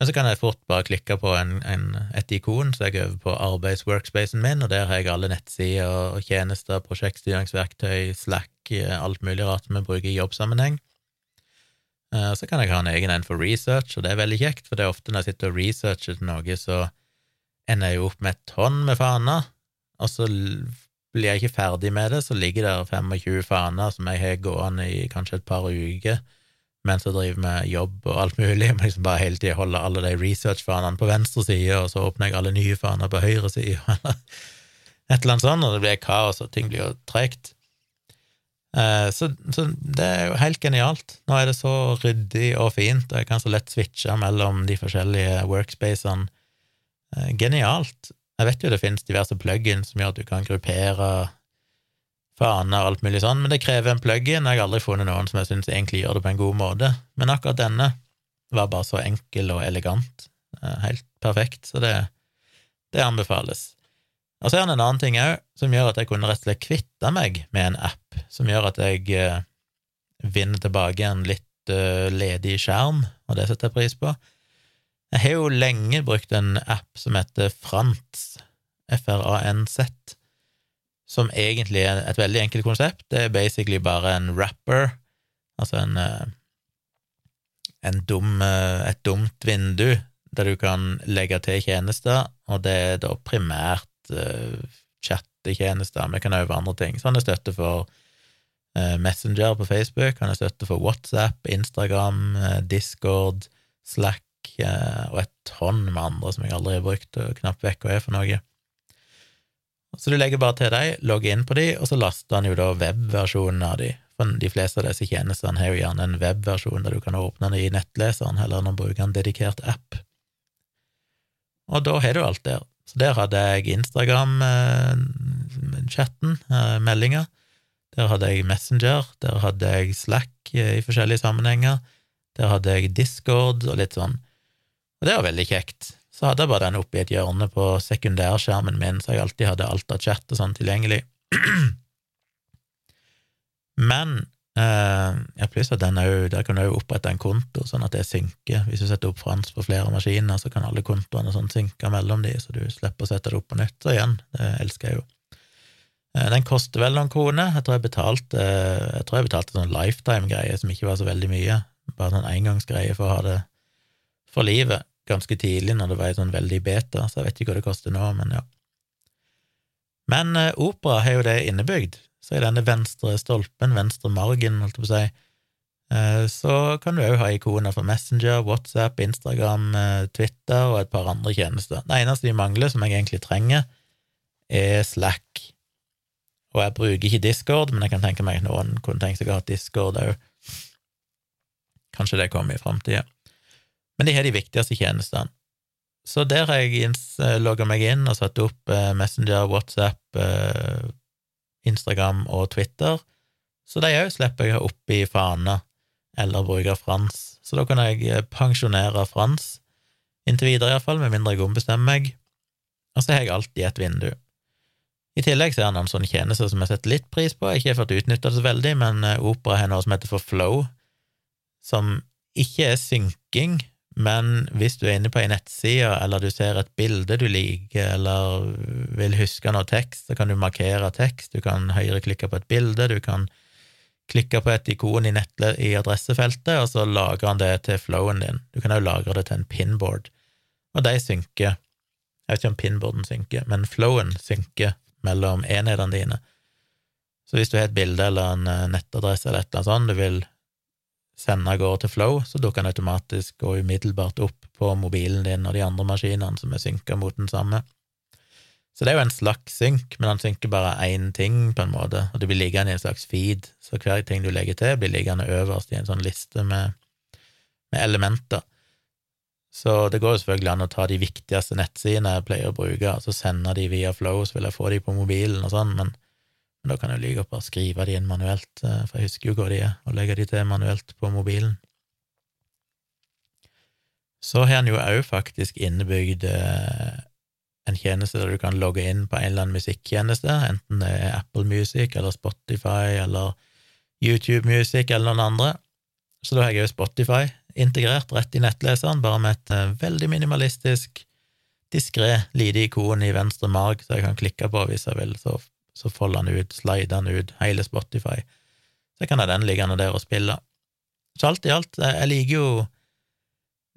Men så kan jeg fort bare klikke på en, en, et ikon, så jeg går over på arbeidsworkspacen min, og der har jeg alle nettsider og tjenester, prosjektstyringsverktøy, Slack, eh, alt mulig rart som vi bruker i jobbsammenheng. Uh, så kan jeg ha en egen en for research, og det er veldig kjekt, for det er ofte når jeg sitter og researcher til noe, så ender jeg jo opp med et tonn med faner, og så blir jeg ikke ferdig med det, så ligger det 25 faner som jeg har gående i kanskje et par uker, mens jeg driver med jobb og alt mulig. Må liksom bare hele tida holde alle de research-fanene på venstre side, og så åpner jeg alle nye faner på høyre side, eller et eller annet sånt, og det blir kaos, og ting blir jo tregt. Eh, så, så, det er jo helt genialt. Nå er det så ryddig og fint, og jeg kan så lett switche mellom de forskjellige workspacene. Eh, genialt. Jeg vet jo det finnes diverse plugins som gjør at du kan gruppere faner og alt mulig sånn, men det krever en plug-in. Jeg har aldri funnet noen som jeg syns egentlig gjør det på en god måte. Men akkurat denne var bare så enkel og elegant. Eh, helt perfekt, så det, det anbefales. Og så er det en annen ting òg, som gjør at jeg kunne rett og slett kvitte meg med en app, som gjør at jeg eh, vinner tilbake en litt uh, ledig skjerm, og det setter jeg pris på. Jeg har jo lenge brukt en app som heter Frantz, F-R-A-N-Z, som egentlig er et veldig enkelt konsept. Det er basically bare en rapper, altså en, eh, en dum, eh, et dumt vindu der du kan legge til tjenester, og det er da primært uh, chattetjenester, det kan være andre ting. Så han er støtte for uh, Messenger på Facebook, han er støtte for WhatsApp, Instagram, uh, Discord, Slack og et tonn med andre som jeg aldri har brukt, og knapt vekk hva er for noe. Så du legger bare til deg, logger inn på de, og så laster han jo da webversjonen av de. For de fleste av disse tjenestene har jo gjerne en webversjon der du kan åpne det i nettleseren, heller enn å bruke en dedikert app. Og da har du alt der. Så der hadde jeg Instagram-chatten, meldinga. meldinger. Der hadde jeg Messenger, der hadde jeg Slack eh, i forskjellige sammenhenger. Der hadde jeg Discord og litt sånn. Og det var veldig kjekt så hadde jeg bare den oppe i et hjørne på sekundærskjermen min, så jeg alltid hadde alt av chat og sånn tilgjengelig. Men eh, ja, pluss at den er der kan du òg opprette en konto, sånn at det synker. Hvis du setter opp fransk på flere maskiner, så kan alle kontoene sånn synke mellom de, så du slipper å sette det opp på nytt. Så igjen, det elsker jeg jo. Eh, den koster vel noen kroner. Jeg tror jeg betalte jeg tror jeg betalte sånn lifetime-greie som ikke var så veldig mye, bare sånn engangsgreie for å ha det for livet ganske tidlig, når det var sånn veldig beta, så jeg vet ikke hva det koster nå, men ja. Men eh, Opera har jo det innebygd, så i denne venstre stolpen, venstre margen, holdt jeg på å si, eh, så kan du òg ha ikoner for Messenger, WhatsApp, Instagram, eh, Twitter og et par andre tjenester. Det eneste de mangler, som jeg egentlig trenger, er Slack. Og jeg bruker ikke Discord, men jeg kan tenke meg at noen kunne tenkt seg å ha Discord òg. Kanskje det kommer i framtida. Men de har de viktigste tjenestene. Så der har jeg eh, logga meg inn og satt opp eh, Messenger, WhatsApp, eh, Instagram og Twitter, så de òg slipper jeg opp i fana eller bruke Frans. Så da kan jeg pensjonere Frans, inntil videre iallfall, med mindre jeg ombestemmer meg, og så har jeg alltid et vindu. I tillegg så er det noen sånne tjenester som jeg setter litt pris på, jeg har ikke fått utnytta det så veldig, men Opera har noe som heter for Flow, som ikke er synking, men hvis du er inne på ei nettside, eller du ser et bilde du liker, eller vil huske noe tekst, så kan du markere tekst, du kan høyreklikke på et bilde, du kan klikke på et ikon i, i adressefeltet, og så lagrer han det til flowen din. Du kan òg lagre det til en pinboard, og de synker. Jeg vet ikke om pinboarden synker, men flowen synker mellom enhetene dine. Så hvis du har et bilde eller en eh, nettadresse eller et eller annet sånt du vil sende av gårde til Flow, så dukker den automatisk gå umiddelbart opp på mobilen din og de andre maskinene som er synka mot den samme. Så det er jo en slags synk, men han synker bare én ting, på en måte, og det blir liggende i en slags feed, så hver ting du legger til, blir liggende øverst i en sånn liste med, med elementer. Så det går jo selvfølgelig an å ta de viktigste nettsidene jeg pleier å bruke, og så sende de via Flow, så vil jeg få de på mobilen og sånn, men men da kan jeg like godt bare skrive de inn manuelt, eh, for jeg husker jo hvor de er, og legge de til manuelt på mobilen. Så har han jo òg faktisk innebygd eh, en tjeneste der du kan logge inn på en eller annen musikktjeneste, enten det er Apple Music eller Spotify eller YouTube Music eller noen andre. Så da har jeg òg Spotify integrert rett i nettleseren, bare med et eh, veldig minimalistisk, diskré, lite ikon i venstre marg, så jeg kan klikke på hvis jeg vil. Så så folder han ut, slider han ut hele Spotify. Så kan jeg den liggende der og spille. Så alt i alt, jeg liker jo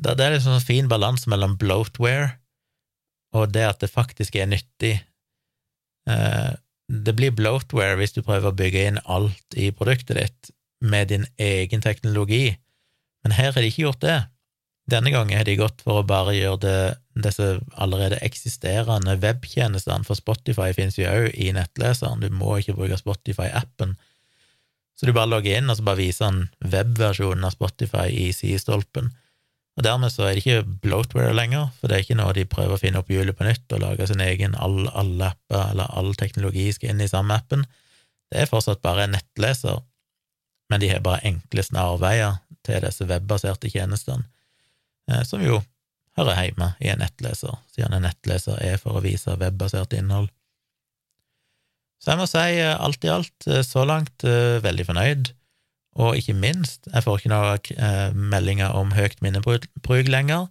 Det, det er liksom en fin balanse mellom bloatware og det at det faktisk er nyttig. Eh, det blir bloatware hvis du prøver å bygge inn alt i produktet ditt med din egen teknologi, Men her har de ikke gjort det. Denne gangen har de gått for å bare gjøre det disse allerede eksisterende webtjenestene, for Spotify finnes jo òg i nettleseren, du må ikke bruke Spotify-appen. Så du bare logger inn, og så bare viser han webversjonen av Spotify i sidestolpen. Og dermed så er det ikke bloatware lenger, for det er ikke noe de prøver å finne opp hjulet på nytt og lage sin egen all, alle apper eller all teknologi skal inn i samme appen. Det er fortsatt bare en nettleser, men de har bare enkle snarveier til disse webbaserte tjenestene, eh, som jo hører hjemme i en nettleser, siden en nettleser er for å vise webbasert innhold. Så jeg må si eh, alt i alt, eh, så langt eh, veldig fornøyd, og ikke minst, jeg får ikke noen meldinger om høyt minnebruk lenger,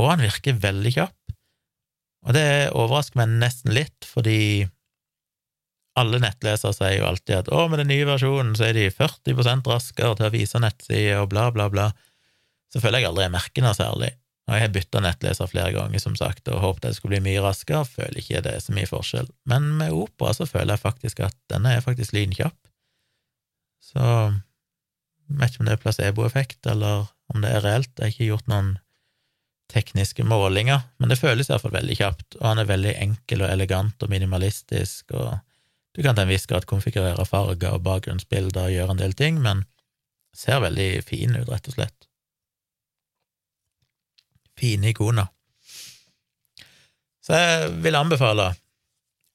og han virker veldig kjapp. Og det overrasker meg nesten litt, fordi alle nettlesere sier jo alltid at å, med den nye versjonen så er de 40 raskere til å vise nettsider og bla, bla, bla. Så føler jeg aldri jeg merker noe særlig. Og jeg har bytta nettleser flere ganger, som sagt, og håpet det skulle bli mye raskere. Føler ikke det er så mye forskjell. Men med Opera så føler jeg faktisk at denne er faktisk lynkjapp. Så jeg vet ikke om det er placeboeffekt, eller om det er reelt. Jeg har ikke gjort noen tekniske målinger, men det føles iallfall veldig kjapt, og han er veldig enkel og elegant og minimalistisk, og du kan til en viss grad konfigurere farger og bakgrunnsbilder og gjøre en del ting, men ser veldig fin ut, rett og slett. Fine ikoner. Så jeg vil anbefale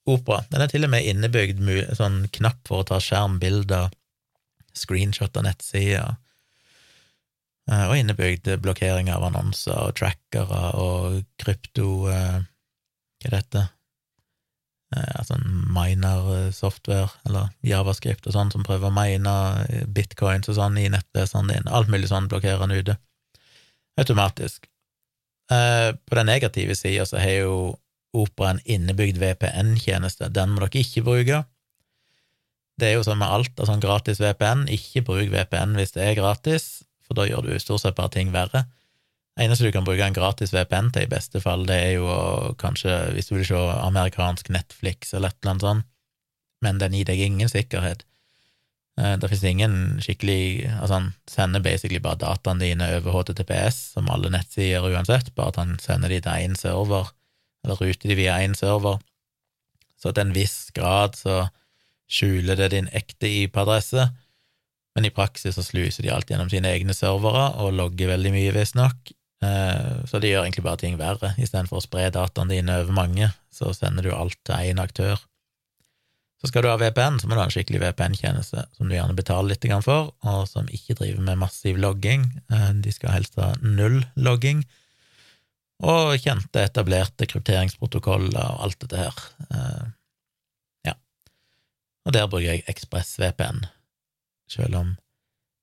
Opera. Den er til og med innebygd sånn knapp for å ta skjermbilder, screenshot av nettsider, eh, og innebygd blokkering av annonser og trackere og krypto eh, Hva er dette? Altså miner-software, eller javascript og sånn, som prøver å mine bitcoins og sånn i nettbesene dine. Alt mulig sånn blokkerer han ute. Automatisk. Eh, på den negative sida så har jo Opera en innebygd VPN-tjeneste. Den må dere ikke bruke. Det er jo sånn med alt av sånn gratis VPN, ikke bruk VPN hvis det er gratis, for da gjør du stort sett bare ting verre. Det eneste du kan bruke en gratis VPN til, i beste fall, det er jo kanskje, hvis du vil se amerikansk Netflix eller et eller annet sånt, men den gir deg ingen sikkerhet. Eh, det finnes ingen skikkelig Altså, han sender basically bare dataene dine over HTTPS, som alle nettsider uansett, bare at han sender de til én server, eller ruter de via én server. Så til en viss grad så skjuler det din ekte IP-adresse, men i praksis så sluser de alt gjennom sine egne servere og logger veldig mye, visstnok. Eh, så de gjør egentlig bare ting verre. Istedenfor å spre dataene dine over mange, så sender du alt til én aktør. Så skal du ha VPN, så må du ha en skikkelig VPN-tjeneste som du gjerne betaler litt for, og som ikke driver med massiv logging. Eh, de skal helst ha null logging. Og kjente, etablerte krypteringsprotokoller og alt dette her. Eh, ja. Og der bruker jeg ExpressVPN, selv om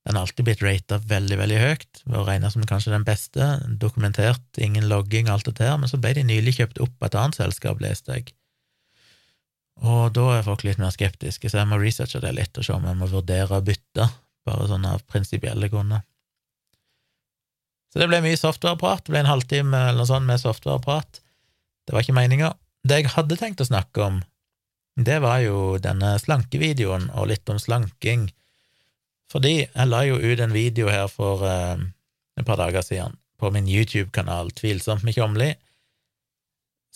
den har alltid blitt rata veldig, veldig høyt, ved å regne som kanskje den beste, dokumentert, ingen logging og alt dette her, men så ble de nylig kjøpt opp av et annet selskap, leste jeg og da er folk litt mer skeptiske, så jeg må researche det litt og se om jeg må vurdere å bytte, bare sånn av prinsipielle grunner. Så det ble mye softwareprat, det ble en halvtime eller noe sånt med softwareprat. Det var ikke meninga. Det jeg hadde tenkt å snakke om, det var jo denne slankevideoen og litt om slanking, fordi jeg la jo ut en video her for eh, et par dager siden på min YouTube-kanal Tvilsomt med mekjommelig,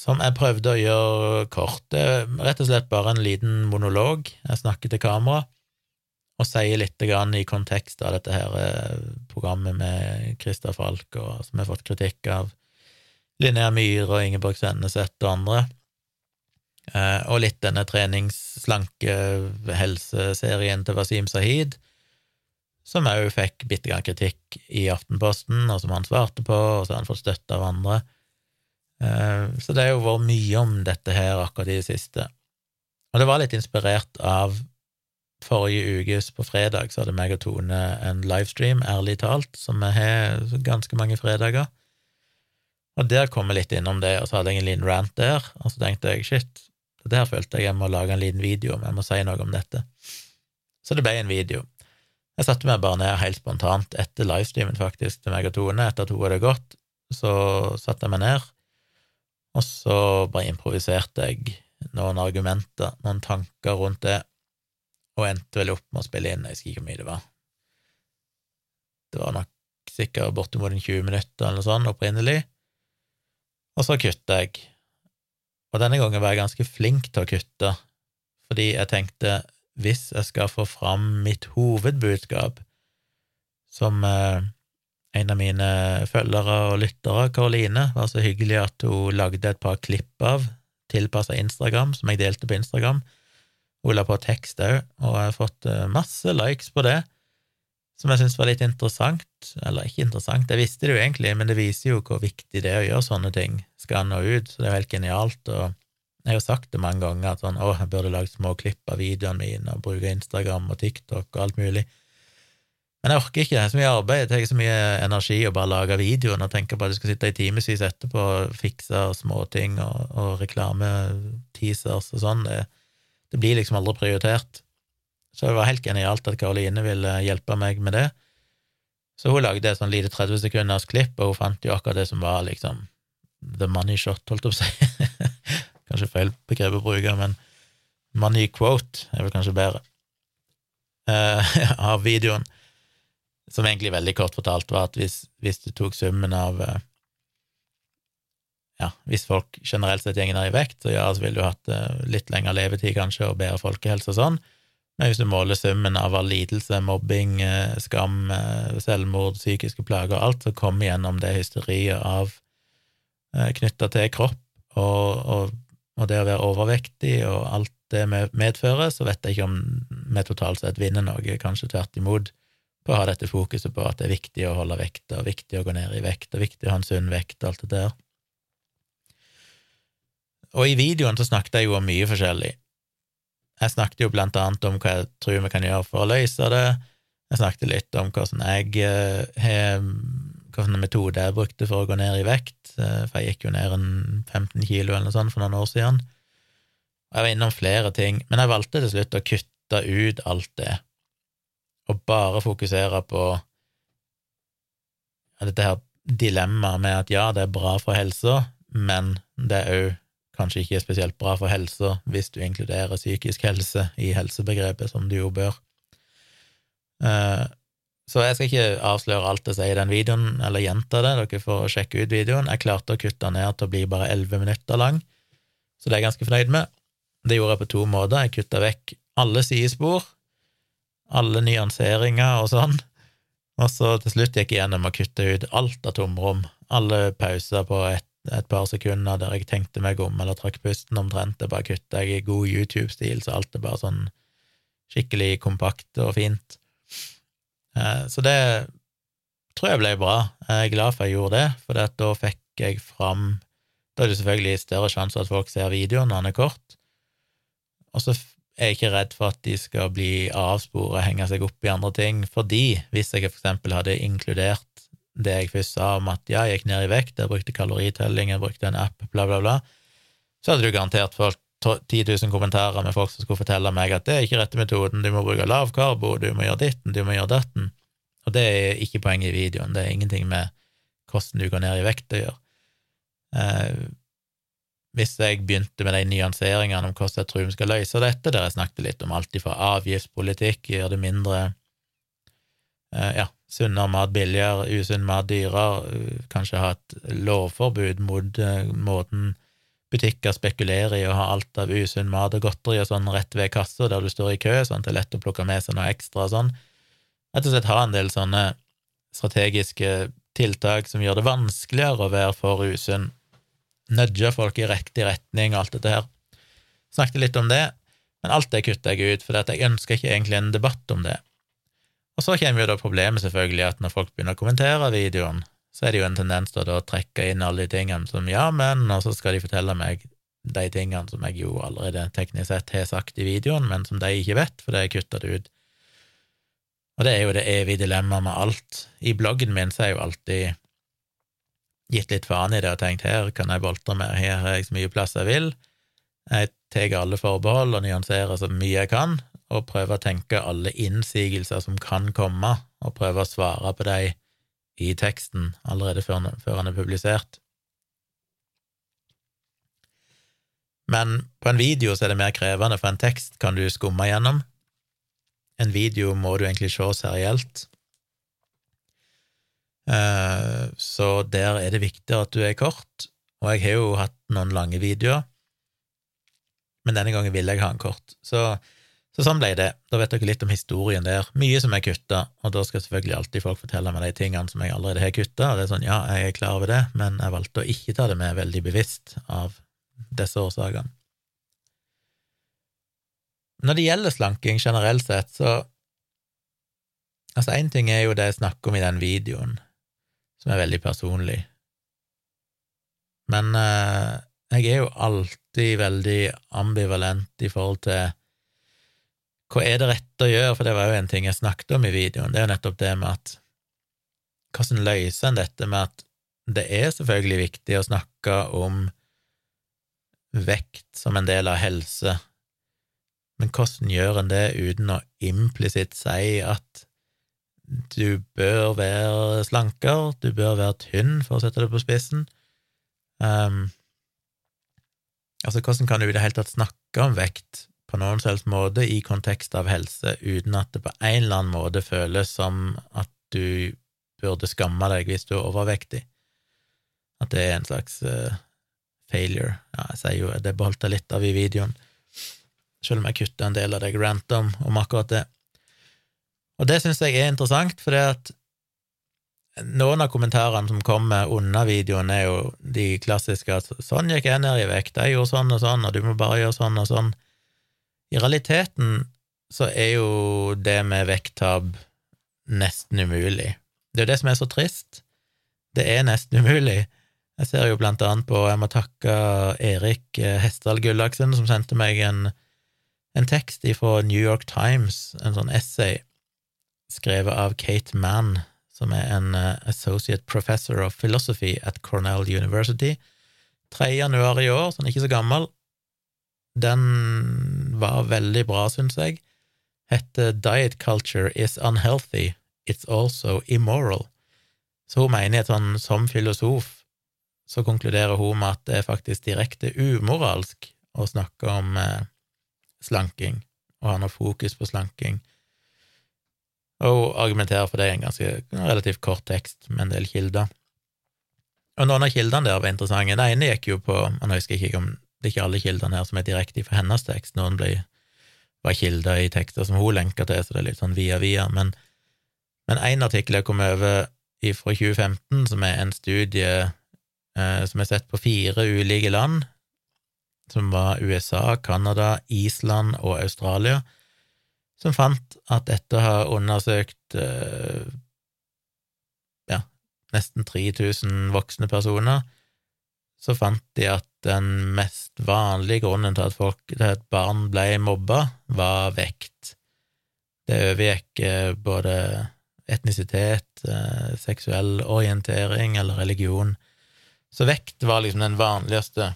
som jeg prøvde å gjøre kort. Det er rett og slett bare en liten monolog. Jeg snakker til kamera og sier litt i kontekst av dette her eh, programmet med Christer Falk, og, som har fått kritikk av Linnea Myhre og Ingeborg Senneset og andre. Eh, og litt denne treningsslanke helseserien til Wasim Sahid, som òg fikk bitte grann kritikk i Aftenposten, og som han svarte på, og så har han fått støtte av andre. Eh, så det har jo vært mye om dette her akkurat i det siste. Og det var litt inspirert av forrige ukes på fredag, så hadde meg og Tone en livestream, ærlig talt, som vi har ganske mange fredager. Og der kom jeg litt innom det, og så hadde jeg en liten rant der, og så tenkte jeg shit, det der følte jeg jeg må lage en liten video om, jeg må si noe om dette. Så det ble en video. Jeg satte meg bare ned helt spontant etter livestreamen, faktisk, til meg og Tone, etter at hun hadde gått, så satte jeg meg ned og så bare improviserte jeg noen argumenter, noen tanker rundt det, og endte vel opp med å spille inn, jeg husker ikke hvor mye det var. Det var nok sikkert bortimot en 20 minutter eller noe sånt opprinnelig, og så kutta jeg. Og denne gangen var jeg ganske flink til å kutte, fordi jeg tenkte hvis jeg skal få fram mitt hovedbudskap, som eh, en av mine følgere og lyttere, Karoline, var så hyggelig at hun lagde et par klipp av, tilpassa Instagram, som jeg delte på Instagram. Hun la på tekst òg, og jeg har fått eh, masse likes på det som jeg syns var litt interessant. Eller ikke interessant, jeg visste det jo egentlig, men det viser jo hvor viktig det er å gjøre sånne ting. Skal nå ut, så det er jo helt genialt. og jeg har jo sagt det mange ganger, at sånn, å, jeg burde lage små klipp av videoene mine og bruke Instagram og TikTok og alt mulig. Men jeg orker ikke, det er så mye arbeid, det tar så mye energi å bare lage videoen og tenke på at du skal sitte i timevis etterpå og fikse småting og, og reklame-teasers og sånn. Det, det blir liksom aldri prioritert. Så det var helt genialt at Karoline ville hjelpe meg med det. Så hun lagde et sånn lite 30 sekunders klipp, og hun fant jo akkurat det som var liksom the money shot, holdt jeg på å si. kanskje feil begrep å bruke, men money quote er vel kanskje bedre, uh, av videoen. Som egentlig veldig kort fortalt var at hvis, hvis du tok summen av uh, ja, hvis folk generelt sett går ned i vekt, så ja, så ville du hatt uh, litt lengre levetid kanskje, og bedre folkehelse og sånn, men hvis du måler summen av all lidelse, mobbing, eh, skam, eh, selvmord, psykiske plager og alt så kommer gjennom det hysteriet av eh, knytta til kropp og, og, og, det å være overvektig og alt det medfører, så vet jeg ikke om vi totalt sett vinner noe, kanskje tvert imot, på å ha dette fokuset på at det er viktig å holde vekt, og viktig å gå ned i vekt, og viktig å ha en sunn vekt, og alt det der. Og i videoen så snakket jeg jo om mye forskjellig. Jeg snakket jo blant annet om hva jeg tror vi kan gjøre for å løse det. Jeg snakket litt om hvordan jeg har hvilken metode jeg brukte for å gå ned i vekt, eh, for jeg gikk jo ned en 15 kilo eller noe sånt for noen år siden. Jeg var innom flere ting, men jeg valgte til slutt å kutte ut alt det, og bare fokusere på dette her dilemmaet med at ja, det er bra for helsa, men det er òg kanskje ikke spesielt bra for helsa hvis du inkluderer psykisk helse i helsebegrepet, som du jo bør. Eh, så jeg skal ikke avsløre alt jeg sier i den videoen, eller gjenta det, dere får sjekke ut videoen. Jeg klarte å kutte ned til å bli bare elleve minutter lang, så det er jeg ganske fornøyd med. Det gjorde jeg på to måter. Jeg kutta vekk alle sidespor, alle nyanseringer og sånn, og så til slutt gikk jeg gjennom og kutta ut alt av tomrom, alle pauser på et, et par sekunder der jeg tenkte meg om eller trakk pusten omtrent. Det bare kutta jeg i god YouTube-stil, så alt er bare sånn skikkelig kompakt og fint. Eh, så det tror jeg ble bra. Jeg er glad for jeg gjorde det, for da fikk jeg fram Da er det selvfølgelig større sjanse at folk ser videoen når den er kort, og så er ikke redd for at de skal bli avsporet og henge seg opp i andre ting, fordi hvis jeg eksempel hadde inkludert det jeg først sa om at ja, jeg gikk ned i vekt, jeg brukte kaloritelling, jeg brukte en app, bla, bla, bla, så hadde du garantert fått 10 000 kommentarer med folk som skulle fortelle meg at det er ikke rette metoden, du må bruke lav karbo, du må gjøre ditten, du må gjøre datten. Og det er ikke poenget i videoen, det er ingenting med hvordan du går ned i vekt å gjøre. Eh, hvis jeg begynte med de nyanseringene om hvordan jeg tror vi skal løse dette, der jeg snakket litt om alt fra avgiftspolitikk, gjøre det mindre eh, ja, sunnere mat billigere, usunn mat dyrere, kanskje ha et lovforbud mot uh, måten butikker spekulerer i å ha alt av usunn mat og godteri og sånn rett ved kassa der du står i kø, sånn at det er lett å plukke med seg noe ekstra og sånn. Rett og slett ha en del sånne strategiske tiltak som gjør det vanskeligere å være for usunn. Nudge folk i riktig retning og alt dette her. Snakket litt om det, men alt det kutter jeg ut, for jeg ønsker ikke egentlig en debatt om det. Og så kommer jo da problemet, selvfølgelig, at når folk begynner å kommentere videoen, så er det jo en tendens til å trekke inn alle de tingene som ja, men, og så skal de fortelle meg de tingene som jeg jo allerede teknisk sett har sagt i videoen, men som de ikke vet, for det er kutta ut. Og det er jo det evige dilemmaet med alt. I bloggen min så er jo alltid gitt litt faen i det og tenkt her kan jeg boltre mer, her har jeg så mye plass jeg vil. Jeg tar alle forbehold og nyanserer så mye jeg kan, og prøver å tenke alle innsigelser som kan komme, og prøver å svare på dem i teksten allerede før, han er publisert. Men på en video så er det mer krevende, for en tekst kan du skumme gjennom. En video må du egentlig se serielt. Eh, så der er det viktig at du er kort, og jeg har jo hatt noen lange videoer, men denne gangen ville jeg ha en kort. Så, så sånn ble det. Da vet dere litt om historien der. Mye som er kutta, og da skal selvfølgelig alltid folk fortelle meg de tingene som jeg allerede har kutta, det er sånn, ja, jeg er klar over det, men jeg valgte å ikke ta det med veldig bevisst av disse årsakene. Når det gjelder slanking generelt sett, så Altså, én ting er jo det jeg snakker om i den videoen, som er veldig personlig, men eh, jeg er jo alltid veldig ambivalent i forhold til hva er det rette å gjøre, for det var jo en ting jeg snakket om i videoen, det er jo nettopp det med at hvordan løser en dette med at det er selvfølgelig viktig å snakke om vekt som en del av helse, men hvordan gjør en det uten å implisitt si at du bør være slanker, du bør være tynn, for å sette det på spissen? Um, altså, hvordan kan du i det hele tatt snakke om vekt på noen selvs måte i kontekst av helse, uten at det på en eller annen måte føles som at du burde skamme deg hvis du er overvektig? At det er en slags uh, failure. Ja, jeg sier jo det beholdt jeg litt av i videoen, selv om jeg kutta en del av det jeg rantet om, om akkurat det. Og det syns jeg er interessant, for det at noen av kommentarene som kommer under videoen, er jo de klassiske at 'sånn gikk jeg ned i vekt, jeg gjorde sånn og sånn, og du må bare gjøre sånn og sånn'. I realiteten så er jo det med vekttap nesten umulig. Det er jo det som er så trist. Det er nesten umulig. Jeg ser jo blant annet på Jeg må takke Erik Hestdal Gullaksen, som sendte meg en, en tekst fra New York Times, en sånn essay, skrevet av Kate Mann, som er en uh, associate professor of philosophy at Cornell University. 3. januar i år, så den er ikke så gammel. Den var veldig bra, syns jeg. Heter Diet culture is unhealthy, it's also immoral. Så hun mener sånn, som filosof så konkluderer hun med at det er faktisk direkte umoralsk å snakke om eh, slanking og ha noe fokus på slanking og hun argumenterer for det i en ganske relativt kort tekst med en del kilder. Og noen av kildene der var interessante. Det ene gikk jo på Man husker ikke om det er ikke alle kildene her som er direkte fra hennes tekst, noen ble, var kilder i tekster som hun lenka til, så det er litt sånn via-via. Men, men en artikkel jeg kom over fra 2015, som er en studie eh, som er sett på fire ulike land, som var USA, Canada, Island og Australia, som fant at etter å ha undersøkt eh, ja, nesten 3000 voksne personer, så fant de at den mest vanlige grunnen til at, folk, til at barn ble mobba, var vekt. Det overgikk eh, både etnisitet, eh, seksuell orientering eller religion. Så vekt var liksom den vanligste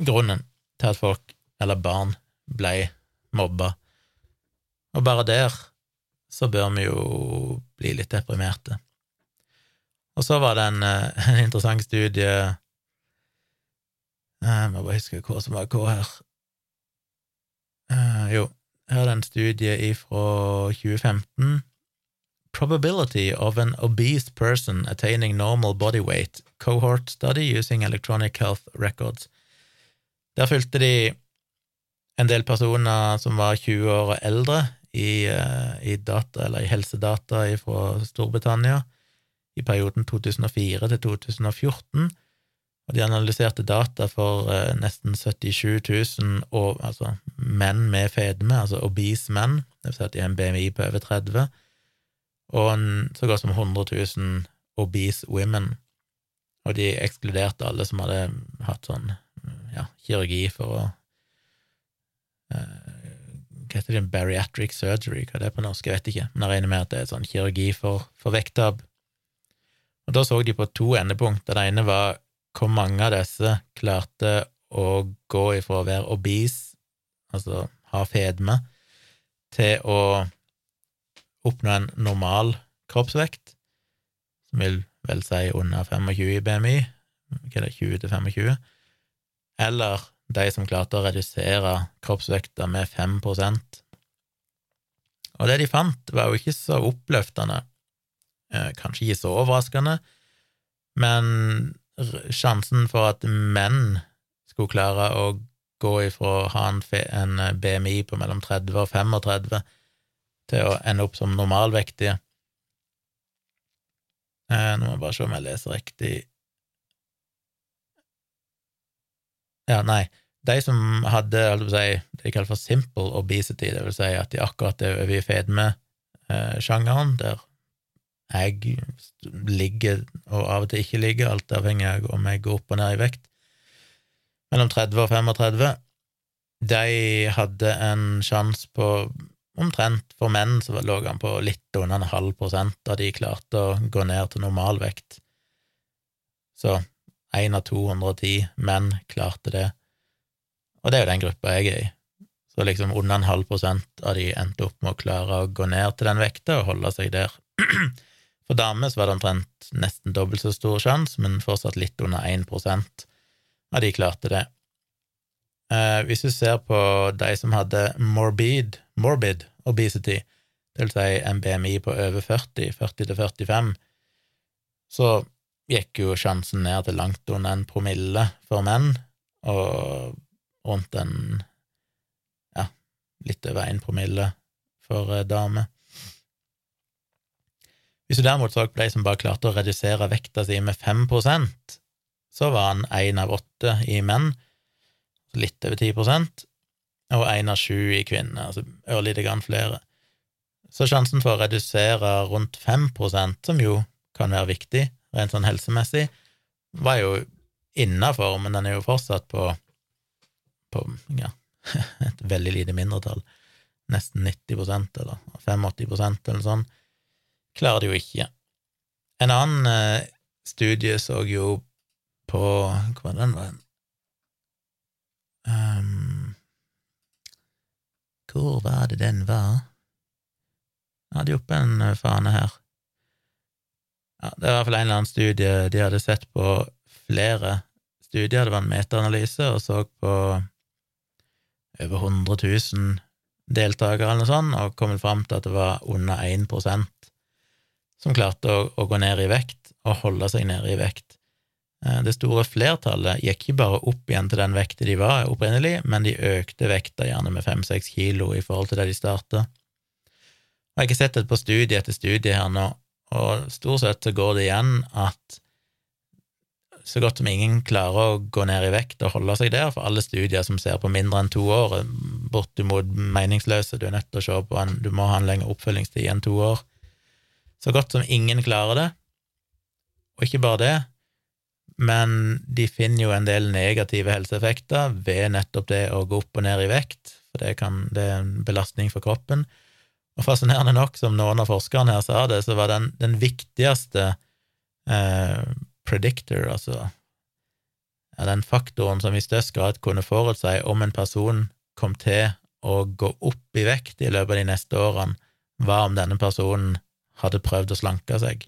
grunnen til at folk, eller barn, ble mobba. Og bare der så bør vi jo bli litt deprimerte. Og så var det en, eh, en interessant studie eh, Jeg må bare huske hva som var hva her. Uh, jo, her er det en studie fra 2015. Probability of an obese person attaining normal body weight, cohort study using electronic health records. Der fulgte de en del personer som var 20 år og eldre i, eh, i, data, eller i helsedata fra Storbritannia i perioden 2004 til 2014, og de analyserte data for eh, nesten 77 000 og, altså, menn med fedme, altså obese menn, det vil si at de har en BMI på over 30, og en, så godt som 100 000 obese women, og de ekskluderte alle som hadde hatt sånn ja, kirurgi for å eh, hva heter det, bariatric surgery, hva det er på norsk, jeg vet ikke, men jeg regner med at det er sånn kirurgi for, for vekttap. Og da så de på to endepunkter. Det ene var hvor mange av disse klarte å gå ifra å være obese, altså ha fedme, til å oppnå en normal kroppsvekt, som vil vel si under 25 i BMI, hva er det, 20 til 25, eller de som klarte å redusere kroppsvekta med 5% Og det de fant, var jo ikke så oppløftende. Eh, kanskje ikke så overraskende, men sjansen for at menn skulle klare å gå ifra å ha en, en BMI på mellom 30 og 35 til å ende opp som normalvektige. Eh, Nå må jeg bare se om jeg leser riktig Ja, nei, de som hadde si, det de kaller for simple obesity, det vil si at de akkurat er over i fedme-sjangeren, der jeg ligger og av og til ikke ligger, alt avhengig av om jeg går opp og ned i vekt, mellom 30 og 35, de hadde en sjanse på omtrent For menn så lå han på litt under en halv prosent da de klarte å gå ned til normalvekt. Så én av 210 menn klarte det, og det er jo den gruppa jeg er i. Så liksom under en halv prosent av de endte opp med å klare å gå ned til den vekta og holde seg der. For damer så var det omtrent nesten dobbelt så stor sjanse, men fortsatt litt under 1% av de klarte det. Eh, hvis du ser på de som hadde morbid, morbid obesity, det vil si en BMI på over 40, 40 til 45, så gikk jo sjansen ned til langt under en promille for menn, og rundt en ja, litt over en promille for eh, damer. Hvis du derimot så på de som bare klarte å redusere vekta si med 5% så var han én av åtte i menn, litt over 10% og én av sju i kvinner, altså ørlite grann flere. Så sjansen for å redusere rundt 5% som jo kan være viktig rent sånn helsemessig, var jo innafor, men den er jo fortsatt på, på ja, et veldig lite mindretall, nesten 90% eller 85% eller sånn, klarer det jo ikke. En annen eh, studie så jo på Hva den var? Um, hvor var det den var? Jeg hadde jo oppe en eh, fane her. Ja, det var i hvert fall en eller annen studie de hadde sett på flere studier, det var en metaanalyse, og så på over 100 000 deltakere eller noe sånt, og kom fram til at det var under 1% som klarte å, å, gå ned i vekt og holde seg nede i vekt. Eh, det store flertallet gikk ikke bare opp igjen til den vekta de var opprinnelig, men de økte vekta gjerne med fem–seks kilo i forhold til det de starta. Jeg har ikke sett det på studie etter studie her nå, og stort sett så går det igjen at så godt som ingen klarer å gå ned i vekt og holde seg der, for alle studier som ser på mindre enn to år, er bortimot meningsløse. Du er nødt til å se på en, du må ha en lengre oppfølgingstid enn to år. Så godt som ingen klarer det. Og ikke bare det, men de finner jo en del negative helseeffekter ved nettopp det å gå opp og ned i vekt, for det, kan, det er en belastning for kroppen. Og fascinerende nok, som noen av forskerne her sa det, så var den, den viktigste eh, predictor, altså ja, den faktoren som i størst grad kunne forutsi om en person kom til å gå opp i vekt i løpet av de neste årene, var om denne personen hadde prøvd å slanke seg.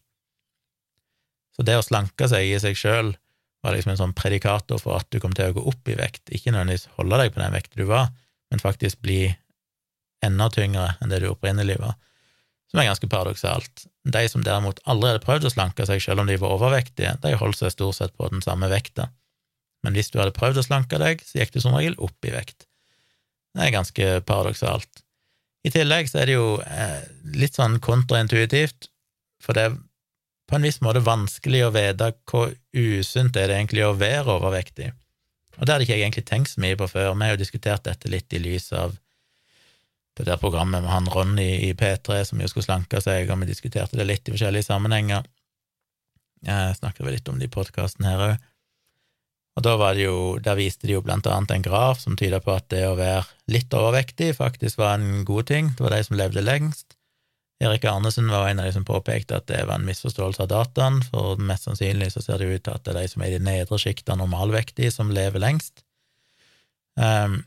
Så det å slanke seg i seg sjøl var liksom en sånn predikator for at du kom til å gå opp i vekt, ikke nødvendigvis holde deg på den vekta du var, men faktisk bli enda tyngre enn det du opprinnelig var, som er ganske paradoksalt. De som derimot aldri hadde prøvd å slanke seg selv om de var overvektige, de holdt seg stort sett på den samme vekta, men hvis du hadde prøvd å slanke deg, så gikk du som regel opp i vekt. Det er ganske paradoksalt. I tillegg så er det jo eh, litt sånn kontraintuitivt, for det er på en viss måte vanskelig å vite hvor usunt er det egentlig å være overvektig. Og det hadde ikke jeg egentlig tenkt så mye på før. Vi har jo diskutert dette litt i lys av det der programmet med han Ronny i P3 som jo skulle slanke seg, og vi diskuterte det litt i forskjellige sammenhenger. Jeg snakket vel litt om det i podkasten her òg. Og da var det jo, der viste de jo blant annet en graf som tyda på at det å være litt overvektig faktisk var en god ting. Det var de som levde lengst. Erik Arnesen var en av de som påpekte at det var en misforståelse av dataen, for mest sannsynlig så ser det ut til at det er de som er i de nedre sjiktet normalvektige, som lever lengst. Um,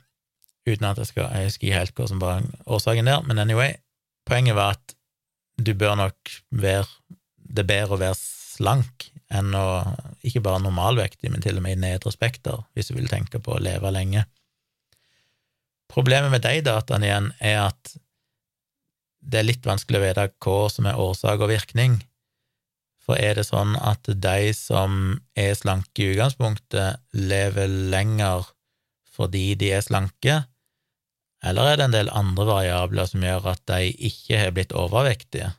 uten at jeg skal jeg husker helt hva som var årsaken der, men anyway, poenget var at du bør nok være Det er bedre å være slank enn å ikke bare normalvektig, men til og med i nedre spekter, hvis du vil tenke på å leve lenge. Problemet med de dataene igjen er at det er litt vanskelig å vite hva som er årsak og virkning. For er det sånn at de som er slanke i utgangspunktet, lever lenger fordi de er slanke, eller er det en del andre variabler som gjør at de ikke har blitt overvektige,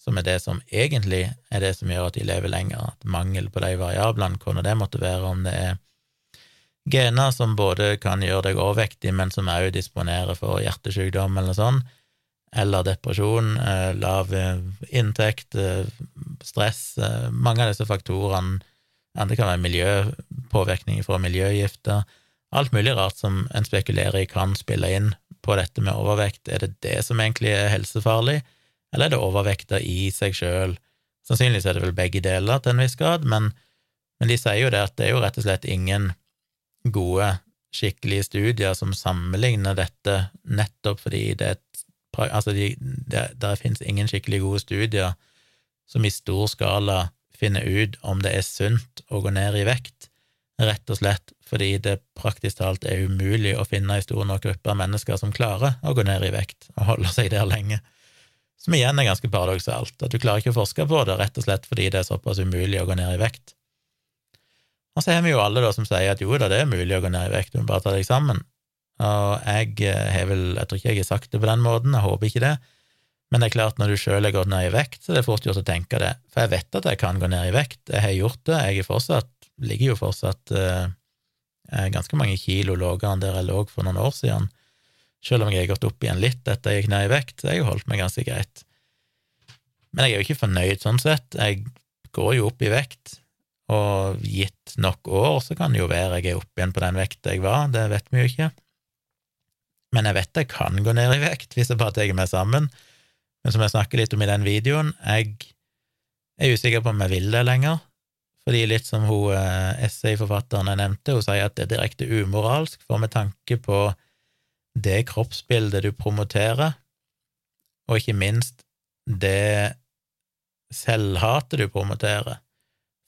som er det som egentlig er det som gjør at de lever lenger, at mangel på de variablene, hvordan det måtte være, om det er gener som både kan gjøre deg overvektig, men som òg disponerer for hjertesykdom eller sånn, eller depresjon, eh, lav eh, inntekt, eh, stress Mange av disse faktorene Det kan være miljøpåvirkning fra miljøgifter. Alt mulig rart som en spekulerer i kan spille inn på dette med overvekt. Er det det som egentlig er helsefarlig, eller er det overvekta i seg sjøl? Sannsynligvis er det vel begge deler til en viss grad, men, men de sier jo det at det er jo rett og slett ingen gode, skikkelige studier som sammenligner dette, nettopp fordi det er Altså, de, det, der finnes ingen skikkelig gode studier som i stor skala finner ut om det er sunt å gå ned i vekt, rett og slett fordi det praktisk talt er umulig å finne en stor nok gruppe av mennesker som klarer å gå ned i vekt og holde seg der lenge. Som igjen er ganske paradoksalt, at du klarer ikke å forske på det, rett og slett fordi det er såpass umulig å gå ned i vekt. Og så har vi jo alle da som sier at jo da, det er mulig å gå ned i vekt, du må bare ta deg sammen. Og jeg eh, har vel, jeg tror ikke jeg har sagt det på den måten, jeg håper ikke det, men det er klart, når du sjøl har gått ned i vekt, så det er fort gjort å tenke det, for jeg vet at jeg kan gå ned i vekt, jeg har gjort det, jeg er fortsatt, ligger jo fortsatt uh, ganske mange kilo lavere enn der jeg lå for noen år siden, selv om jeg har gått opp igjen litt etter jeg gikk ned i vekt, jeg har holdt meg ganske greit. Men jeg er jo ikke fornøyd sånn sett, jeg går jo opp i vekt, og gitt nok år så kan det jo være jeg er oppe igjen på den vekta jeg var, det vet vi jo ikke men jeg vet jeg kan gå ned i vekt hvis jeg bare tar meg sammen. Men som jeg snakker litt om i den videoen, jeg er usikker på om jeg vil det lenger. Fordi litt som hun eh, essayforfatteren jeg nevnte, hun sier at det er direkte umoralsk, for med tanke på det kroppsbildet du promoterer, og ikke minst det selvhatet du promoterer.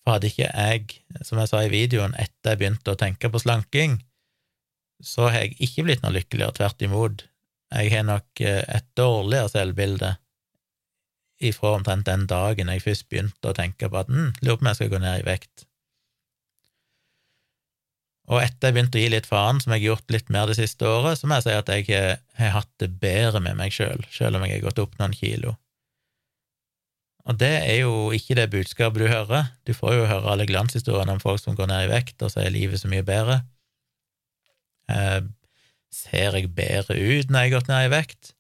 For hadde ikke jeg, som jeg sa i videoen, etter jeg begynte å tenke på slanking, så har jeg ikke blitt noe lykkeligere, tvert imot. Jeg har nok eh, et dårligere selvbilde ifra omtrent den dagen jeg først begynte å tenke på at hm, lurer på om jeg skal gå ned i vekt. Og etter jeg begynte å gi litt faen, som jeg har gjort litt mer det siste året, så må jeg si at jeg har hatt det bedre med meg sjøl, selv om jeg har gått opp noen kilo. Og det er jo ikke det budskapet du hører. Du får jo høre alle glanshistoriene om folk som går ned i vekt, og så er livet så mye bedre. Eh, ser jeg bedre ut når jeg har gått ned i vekt?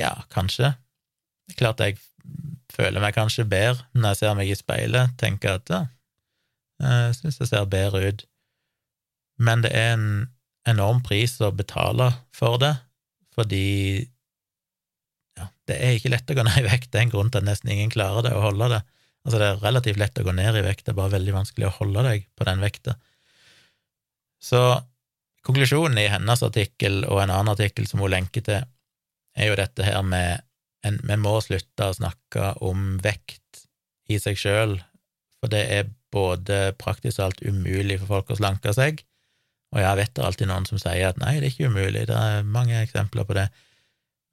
Ja, kanskje. Det er klart jeg føler meg kanskje bedre når jeg ser meg i speilet, tenker at ja, jeg syns jeg ser bedre ut. Men det er en enorm pris å betale for det, fordi ja, det er ikke lett å gå ned i vekt. Det er en grunn til at nesten ingen klarer det, å holde det. Altså, det er relativt lett å gå ned i vekt, det er bare veldig vanskelig å holde deg på den vekta. Så Konklusjonen i hennes artikkel og en annen artikkel som hun lenker til, er jo dette her med en, Vi må slutte å snakke om vekt i seg sjøl, for det er både praktisk alt umulig for folk å slanke seg, og jeg vet det alltid noen som sier at nei, det er ikke umulig, det er mange eksempler på det,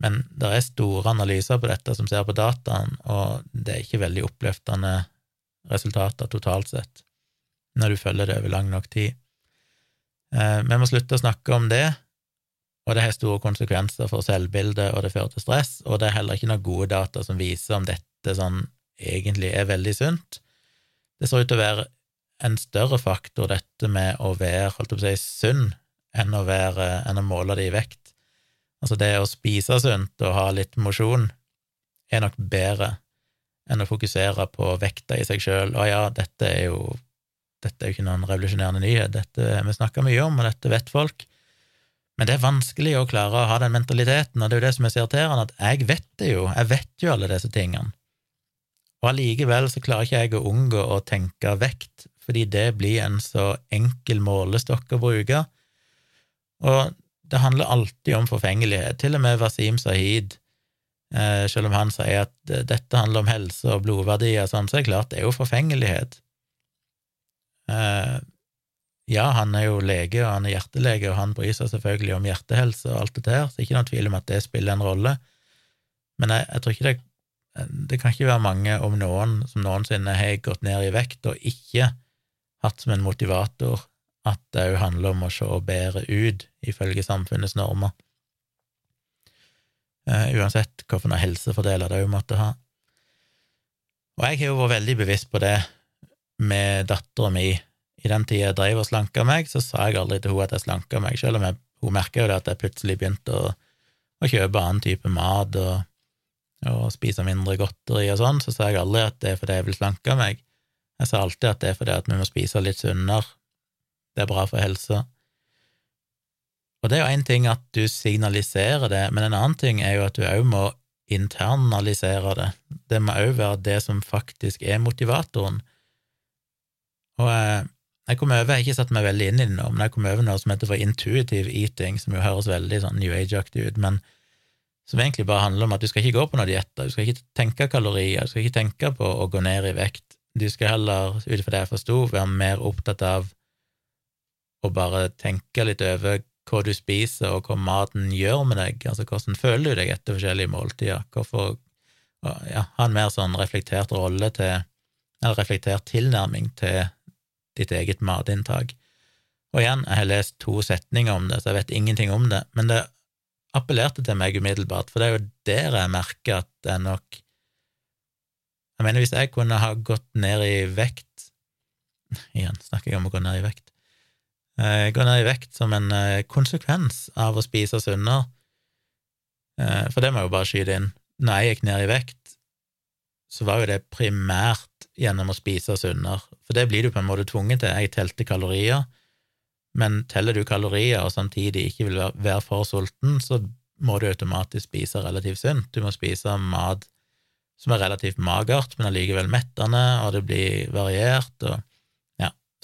men det er store analyser på dette som ser på dataen, og det er ikke veldig oppløftende resultater totalt sett, når du følger det over lang nok tid. Eh, vi må slutte å snakke om det, og det har store konsekvenser for selvbildet, og det fører til stress, og det er heller ikke noen gode data som viser om dette sånn egentlig er veldig sunt. Det ser ut til å være en større faktor, dette med å være holdt på å si, sunn, enn å, være, enn å måle det i vekt. Altså, det å spise sunt og ha litt mosjon er nok bedre enn å fokusere på vekta i seg sjøl. Å ja, dette er jo dette er jo ikke noen revolusjonerende nyhet, dette vi snakker mye om, og dette vet folk. Men det er vanskelig å klare å ha den mentaliteten, og det er jo det som er så irriterende, at jeg vet det jo, jeg vet jo alle disse tingene. Og allikevel så klarer ikke jeg å unngå å tenke vekt, fordi det blir en så enkel målestokk å bruke. Og det handler alltid om forfengelighet. Til og med Wasim Sahid, eh, selv om han sier at dette handler om helse og blodverdier, sånn, så er det klart det er jo forfengelighet. Ja, han er jo lege, og han er hjertelege, og han bryr seg selvfølgelig om hjertehelse og alt det der, så ikke noen tvil om at det spiller en rolle. Men jeg, jeg tror ikke det det kan ikke være mange, om noen, som noensinne har gått ned i vekt og ikke hatt som en motivator at det òg handler om å se bedre ut, ifølge samfunnets normer. Uh, uansett hvilke helsefordeler det òg måtte ha. Og jeg har jo vært veldig bevisst på det med dattera mi. I den tida jeg drev og slanka meg, så sa jeg aldri til henne at jeg slanka meg, selv om jeg, hun merka jo det at jeg plutselig begynte å, å kjøpe annen type mat og og spise mindre godteri og sånn, så sa jeg aldri at det er fordi jeg vil slanke meg. Jeg sa alltid at det er fordi at vi må spise litt sunnere. Det er bra for helsa. Og det er jo én ting at du signaliserer det, men en annen ting er jo at du òg må internalisere det. Det må òg være det som faktisk er motivatoren. Og jeg, jeg kom over, jeg har ikke satt meg veldig inn i det nå, men jeg kom over noe som heter for intuitive eating, som jo høres veldig sånn New Age-aktig ut, men som egentlig bare handler om at du skal ikke gå på noen dietter, du skal ikke tenke kalorier, du skal ikke tenke på å gå ned i vekt. Du skal heller, ut ifra det jeg forsto, være mer opptatt av å bare tenke litt over hva du spiser, og hva maten gjør med deg, altså hvordan føler du deg etter forskjellige måltider, hvorfor ja, ha en mer sånn reflektert rolle til, eller reflektert tilnærming til ditt eget matinntak. Og igjen, jeg har lest to setninger om det, så jeg vet ingenting om det, men det appellerte til meg umiddelbart, for det er jo der jeg merker at det er nok Jeg mener, hvis jeg kunne ha gått ned i vekt Igjen snakker jeg om å gå ned i vekt. Eh, gå ned i vekt som en eh, konsekvens av å spise sunnere. Eh, for det må jeg jo bare skyte inn. Når jeg gikk ned i vekt, så var jo det primært gjennom å spise sunnere, for det blir du på en måte tvunget til. Jeg telte kalorier, men teller du kalorier og samtidig ikke vil være for sulten, så må du automatisk spise relativt sunt. Du må spise mat som er relativt magert, men allikevel mettende, og det blir variert, og.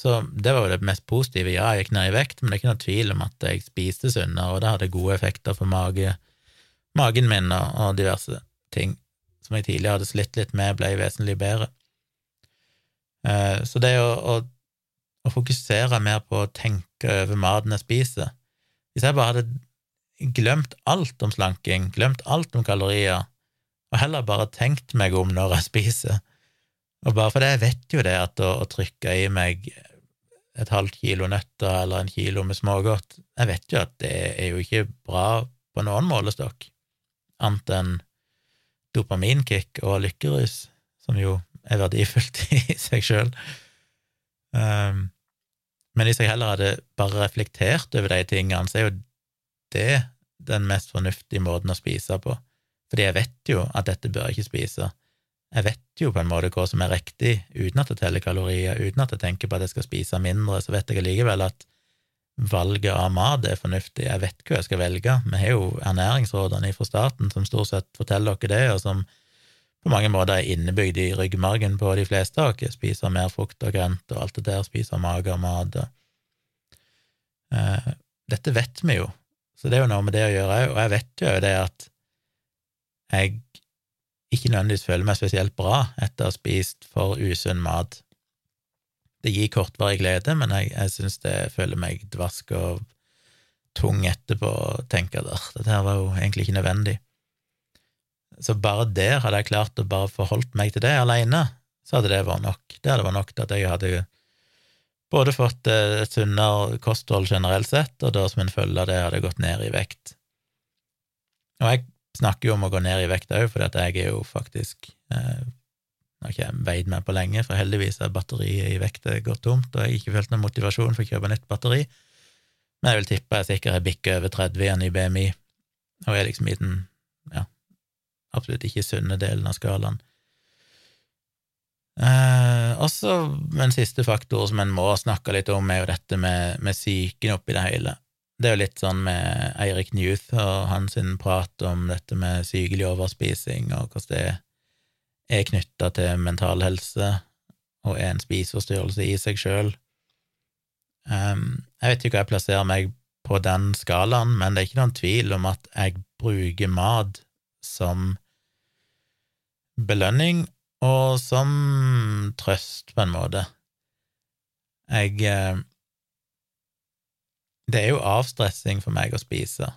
Så det var jo det mest positive. Ja, jeg gikk ned i vekt, men det er ikke noe tvil om at jeg spiste sunnere, og det hadde gode effekter for mage, magen min og diverse ting som jeg tidligere hadde slitt litt med, ble vesentlig bedre. Eh, så det å, å å fokusere mer på å tenke over maten jeg spiser. Hvis jeg bare hadde glemt alt om slanking, glemt alt om kalorier, og heller bare tenkt meg om når jeg spiser, og bare fordi jeg vet jo det at å, å trykke i meg et halvt kilo nøtter eller en kilo med smågodt, jeg vet jo at det er jo ikke bra på noen målestokk, annet enn dopaminkick og lykkerus, som jo er verdifullt i seg sjøl. Um, men hvis jeg heller hadde bare reflektert over de tingene, så er jo det den mest fornuftige måten å spise på. Fordi jeg vet jo at dette bør jeg ikke spise. Jeg vet jo på en måte hva som er riktig, uten at jeg teller kalorier, uten at jeg tenker på at jeg skal spise mindre, så vet jeg likevel at valget av mat er fornuftig. Jeg vet hva jeg skal velge. Vi har jo ernæringsrådene fra staten som stort sett forteller dere det, og som på mange måter er innebygd i ryggmargen på de fleste av oss. Spiser mer frukt og grønt og alt det der, spiser mager mat. Uh, dette vet vi jo, så det er jo noe med det å gjøre òg, og jeg vet jo det at jeg ikke nødvendigvis føler meg spesielt bra etter å ha spist for usunn mat. Det gir kortvarig glede, men jeg, jeg syns det føler meg dvask og tung etterpå og tenker at dette her var jo egentlig ikke nødvendig. Så bare der hadde jeg klart å bare forholdt meg til det alene, så hadde det vært nok. Det hadde vært nok til at jeg hadde både fått eh, et sunnere kosthold generelt sett, og da som en følge av det hadde gått ned i vekt. Og jeg snakker jo om å gå ned i vekt òg, for jeg er jo faktisk eh, Nå har ikke jeg veid meg på lenge, for heldigvis er batteriet i vekta gått tomt, og jeg har ikke følt noen motivasjon for å kjøpe nytt batteri. Men jeg vil tippe jeg sikkert har bikka over 30 igjen i BMI, og er liksom i den absolutt ikke sunne delen av skalaen. Eh, også en siste faktor som en må snakke litt om, er jo dette med, med psyken oppi det hele. Det er jo litt sånn med Eirik Newth og hans prat om dette med sykelig overspising, og hvordan det er knytta til mental helse og er en spiseforstyrrelse i seg sjøl. Um, jeg vet ikke hva jeg plasserer meg på den skalaen, men det er ikke noen tvil om at jeg bruker mat som belønning og som trøst, på en måte. Jeg eh, Det er jo avstressing for meg å spise.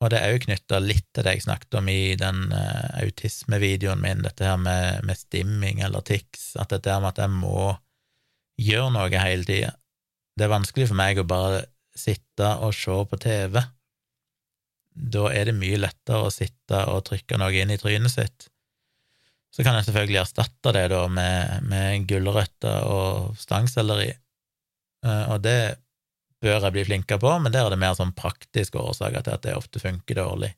Og det er jo knytta litt til det jeg snakket om i den uh, autismevideoen min, dette her med, med stimming eller tics, at dette her med at jeg må gjøre noe hele tida. Det er vanskelig for meg å bare sitte og se på TV. Da er det mye lettere å sitte og trykke noe inn i trynet sitt. Så kan jeg selvfølgelig erstatte det da med, med gulrøtter og stangselleri, uh, og det bør jeg bli flinkere på, men der er det mer sånn praktiske årsaker til at det ofte funker dårlig.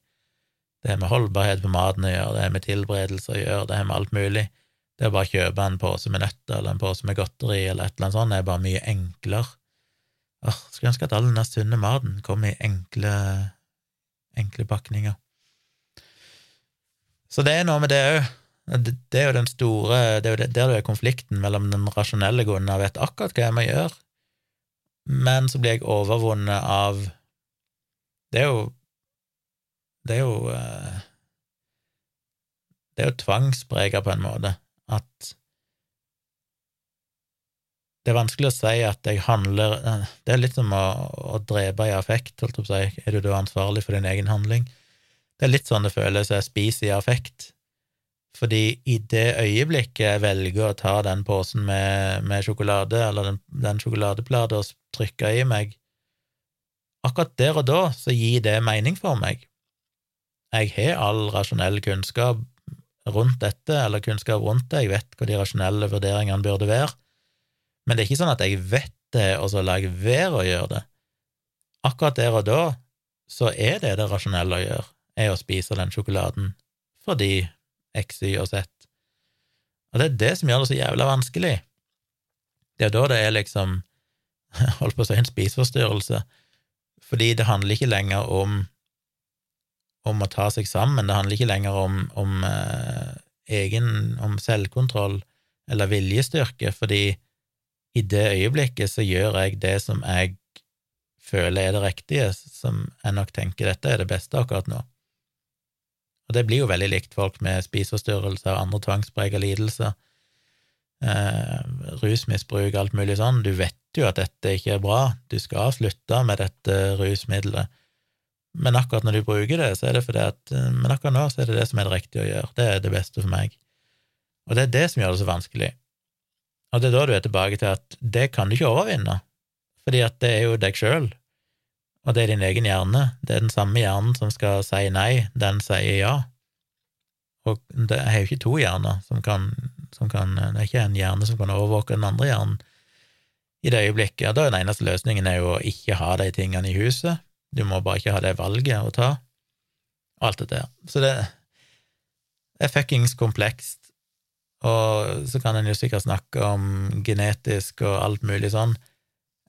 Det har med holdbarhet på maten å gjøre, det har med tilberedelse å gjøre, det har med alt mulig. Det å bare kjøpe en pose med nøtter eller en pose med godteri eller et eller annet sånt er bare mye enklere. Åh, skulle ønske at all den sunne maten kom i enkle, enkle pakninger. Så det er noe med det òg. Det er jo den store Det er jo der det er konflikten mellom den rasjonelle grunnen av vet akkurat hva jeg må gjøre, men så blir jeg overvunnet av Det er jo Det er jo eh, Det er jo tvangsprega på en måte, at det er vanskelig å si at jeg handler eh, Det er litt som å, å drepe i affekt, holdt jeg på å si. Er du da ansvarlig for din egen handling? Det er litt sånn det føles jeg spiser i affekt. Fordi i det øyeblikket jeg velger å ta den posen med, med sjokolade, eller den, den sjokoladeplata, og trykke i meg, akkurat der og da så gir det mening for meg. Jeg har all rasjonell kunnskap rundt dette, eller kunnskap rundt det, jeg vet hva de rasjonelle vurderingene burde være, men det er ikke sånn at jeg vet det, og så lar jeg være å gjøre det. Akkurat der og da så er det det rasjonelle å gjøre, er å spise den sjokoladen, fordi X, Y og Z. Og det er det som gjør det så jævla vanskelig. Det er da det er liksom holdt på å si en spiseforstyrrelse, fordi det handler ikke lenger om om å ta seg sammen, det handler ikke lenger om, om eh, egen om selvkontroll eller viljestyrke, fordi i det øyeblikket så gjør jeg det som jeg føler er det riktige, som jeg nok tenker dette er det beste akkurat nå. Og det blir jo veldig likt folk med spiseforstyrrelser og andre tvangsprega lidelser. Eh, rusmisbruk, alt mulig sånn. Du vet jo at dette ikke er bra, du skal slutte med dette rusmiddelet. Men akkurat når du bruker det, så er det fordi at eh, Men akkurat nå så er det det som er det riktige å gjøre. Det er det beste for meg. Og det er det som gjør det så vanskelig. Og det er da du er tilbake til at det kan du ikke overvinne, fordi at det er jo deg sjøl og det er din egen hjerne. Det er den samme hjernen som skal si nei, den sier ja. Og det er jo ikke to hjerner som kan, som kan Det er ikke en hjerne som kan overvåke den andre hjernen i det øyeblikket. Og da er den eneste løsningen er jo å ikke ha de tingene i huset. Du må bare ikke ha det valget å ta, og alt det der. Så det er fuckings komplekst. Og så kan en jo sikkert snakke om genetisk og alt mulig sånn.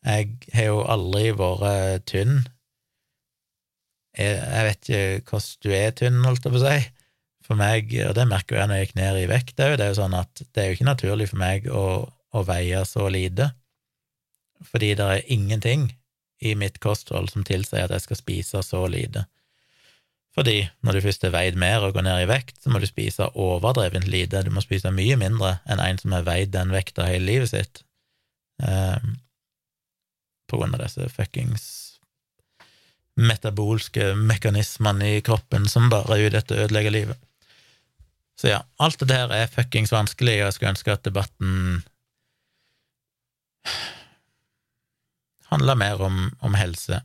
Jeg har jo aldri vært tynn. Jeg, jeg vet ikke hvordan du er tynn, holdt jeg på å si. For meg, og det merker jeg når jeg gikk ned i vekt òg, det er jo sånn at det er jo ikke naturlig for meg å, å veie så lite, fordi det er ingenting i mitt kosthold som tilsier at jeg skal spise så lite. Fordi når du først har veid mer og går ned i vekt, så må du spise overdrevent lite, du må spise mye mindre enn en som har veid den vekta hele livet sitt. Um, på grunn av disse fuckings metabolske mekanismene i kroppen som bare er ute etter å ødelegge livet. Så ja, alt det der er fuckings vanskelig, og jeg skulle ønske at debatten handla mer om, om, helse.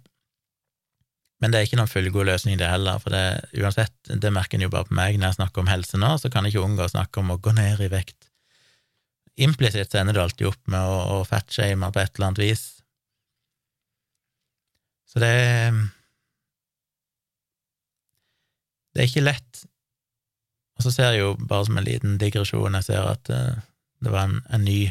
Men det er ikke noen fullgod løsning, det heller, for det, uansett, det merker en jo bare på meg når jeg snakker om helse nå, så kan jeg ikke unngå å snakke om å gå ned i vekt. Implisitt ender du alltid opp med å, å fatshame på et eller annet vis, så det Det er ikke lett. Og så ser jeg jo, bare som en liten digresjon, jeg ser at uh, det var en, en ny,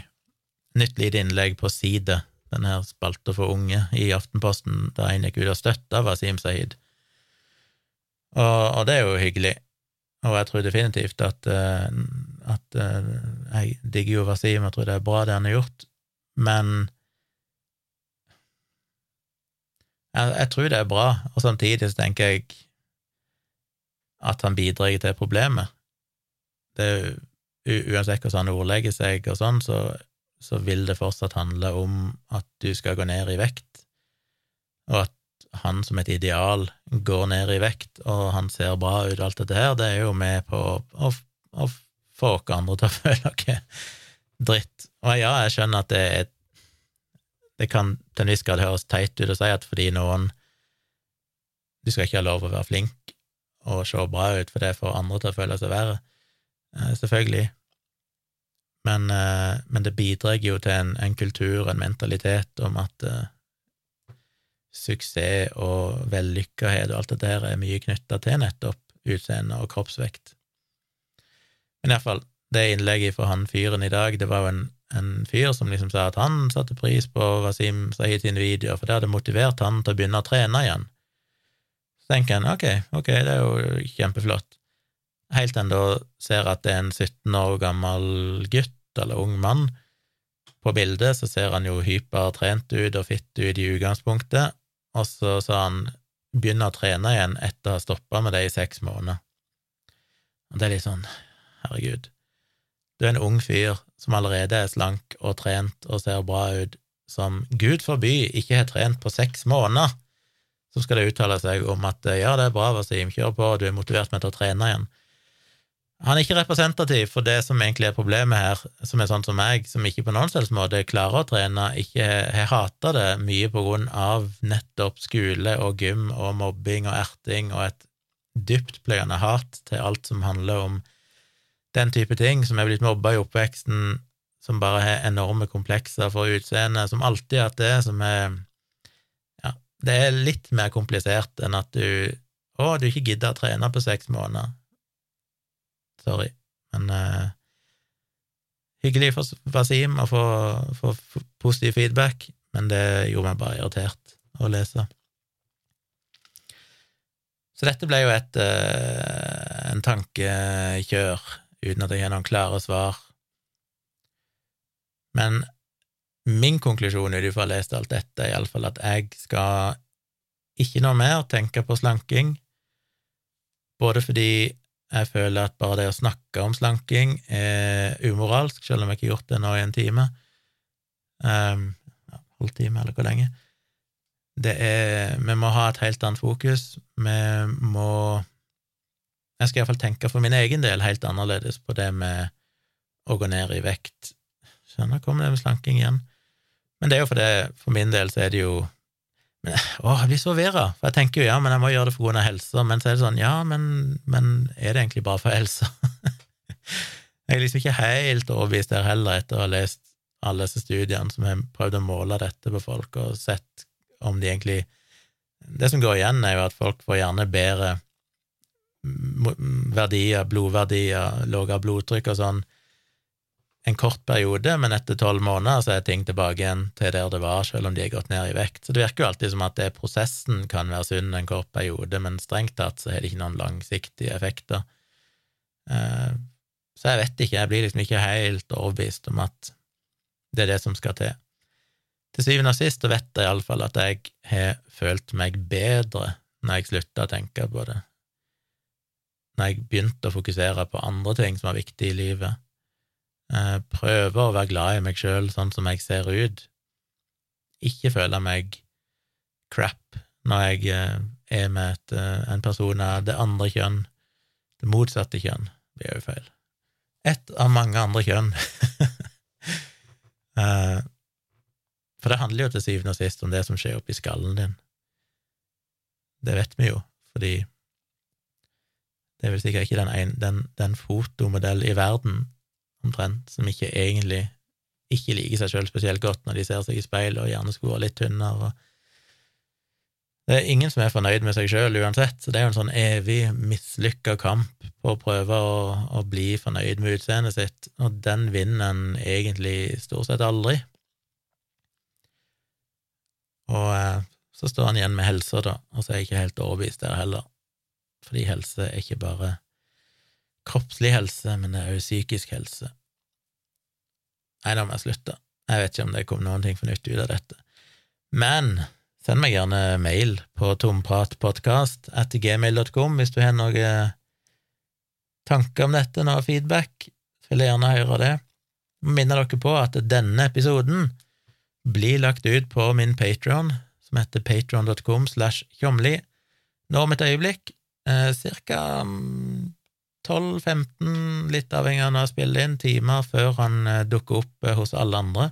nytt lite innlegg på Side, den her spalta for unge, i Aftenposten, der en gikk ut og støtta Wasim Sahid. Og, og, det er jo hyggelig. Og jeg tror definitivt at, uh, at uh, Jeg digger jo Wasim, jeg tror det er bra det han har gjort, men Jeg, jeg tror det er bra, og samtidig så tenker jeg at han bidrar til problemet. Det, uansett hvordan han ordlegger seg og sånn, så, så, vil det fortsatt handle om at du skal gå ned i vekt, og at han som et ideal går ned i vekt, og han ser bra ut, alt dette her, det er jo med på å, å få oss andre til å føle oss dritt. Og ja, jeg skjønner at det er det kan til en viss grad høres teit ut å si at fordi noen Du skal ikke ha lov å være flink og se bra ut, for det får andre til å føle seg verre. Eh, selvfølgelig. Men, eh, men, det bidrar jo til en, en, kultur, en mentalitet, om at uh, suksess og vellykkethet og alt det der er mye knytta til nettopp utseende og kroppsvekt. Men iallfall, det innlegget fra han fyren i dag, det var jo en, en, fyr som liksom sa at han satte pris på Wasim Sahid sine videoer, for det hadde motivert han til å begynne å trene igjen. Så tenker en ok, ok, det er jo kjempeflott. Helt til en da ser at det er en 17 år gammel gutt eller ung mann. På bildet så ser han jo hypertrent ut og fitt ut i utgangspunktet, og så sa han begynne å trene igjen etter å ha stoppa med det i seks måneder. Og det er litt sånn, herregud, du er en ung fyr som allerede er slank og trent og ser bra ut, som gud forby ikke har trent på seks måneder, så skal det uttale seg om at ja, det er bra, Wasim, kjør på, du er motivert med til å trene igjen. Han er ikke representativ for det som egentlig er problemet her, som er sånn som meg, som ikke på noen selvs måte klarer å trene, ikke har hata det mye på grunn av nettopp skole og gym og mobbing og erting og et dyptpløyende hat til alt som handler om den type ting, som er blitt mobba i oppveksten, som bare har enorme komplekser for utseendet, som alltid har hatt det, som er Ja, det er litt mer komplisert enn at du Å, du ikke gidder å trene på seks måneder. Sorry. Men uh, hyggelig for Wasim å få, få, positiv feedback, men det gjorde meg bare irritert å lese. Så dette ble jo et, uh, en tankekjør uten at jeg har noen klare svar. Men min konklusjon ut ifra å ha lest alt dette, er iallfall at jeg skal ikke noe mer tenke på slanking, både fordi jeg føler at bare det å snakke om slanking er umoralsk, selv om jeg ikke har gjort det nå i en time, um, halvtime eller hvor lenge. Det er Vi må ha et helt annet fokus. Vi må jeg skal iallfall tenke for min egen del helt annerledes på det med å gå ned i vekt. Så nå kommer det med slanking igjen. Men det er jo fordi for min del så er det jo men, Å, jeg blir så forvirra, for jeg tenker jo ja, men jeg må gjøre det for grunn av helsa, men så er det sånn ja, men, men er det egentlig bare for helsa? jeg er liksom ikke helt overbevist der heller, etter å ha lest alle disse studiene som har prøvd å måle dette på folk, og sett om de egentlig Det som går igjen, er jo at folk får gjerne bedre verdier, blodverdier, lavere blodtrykk og sånn, en kort periode, men etter tolv måneder så er ting tilbake igjen til der det var, selv om de har gått ned i vekt. Så det virker jo alltid som at det prosessen kan være sunn en kort periode, men strengt tatt så har det ikke noen langsiktige effekter. Eh, så jeg vet ikke, jeg blir liksom ikke helt overbevist om at det er det som skal til. Til syvende og sist så vet jeg iallfall at jeg har følt meg bedre når jeg slutta å tenke på det, når jeg begynte å fokusere på andre ting som var viktige i livet. Eh, prøve å være glad i meg sjøl sånn som jeg ser ut. Ikke føle meg crap når jeg eh, er med et, eh, en person av det andre kjønn, det motsatte kjønn, blir jo feil. Et av mange andre kjønn. For det handler jo til syvende og sist om det som skjer oppi skallen din. Det vet vi jo, fordi det er vel sikkert ikke den, en, den, den fotomodell i verden, omtrent, som ikke egentlig ikke liker seg sjøl spesielt godt når de ser seg i speilet og gjerne skulle vært litt tynnere. Det er ingen som er fornøyd med seg sjøl uansett, så det er jo en sånn evig mislykka kamp på å prøve å, å bli fornøyd med utseendet sitt, og den vinner en egentlig stort sett aldri. Og eh, så står han igjen med helsa, da, og så er jeg ikke helt overbevist der heller fordi helse er ikke bare kroppslig helse, men det er også psykisk helse. Nei, da må jeg slutte. Jeg vet ikke om det kom noen ting fornuftig ut av dette. Men send meg gjerne mail på tompratpodkast etter gmail.com hvis du har noen tanker om dette, noe feedback. Så vil jeg gjerne høre det. Minner dere på at denne episoden blir lagt ut på min Patron, som heter patron.com slash tjomli, nå om et øyeblikk, eh, cirka 12-15, mm, litt avhengig av når jeg spiller inn, timer før han eh, dukker opp hos alle andre.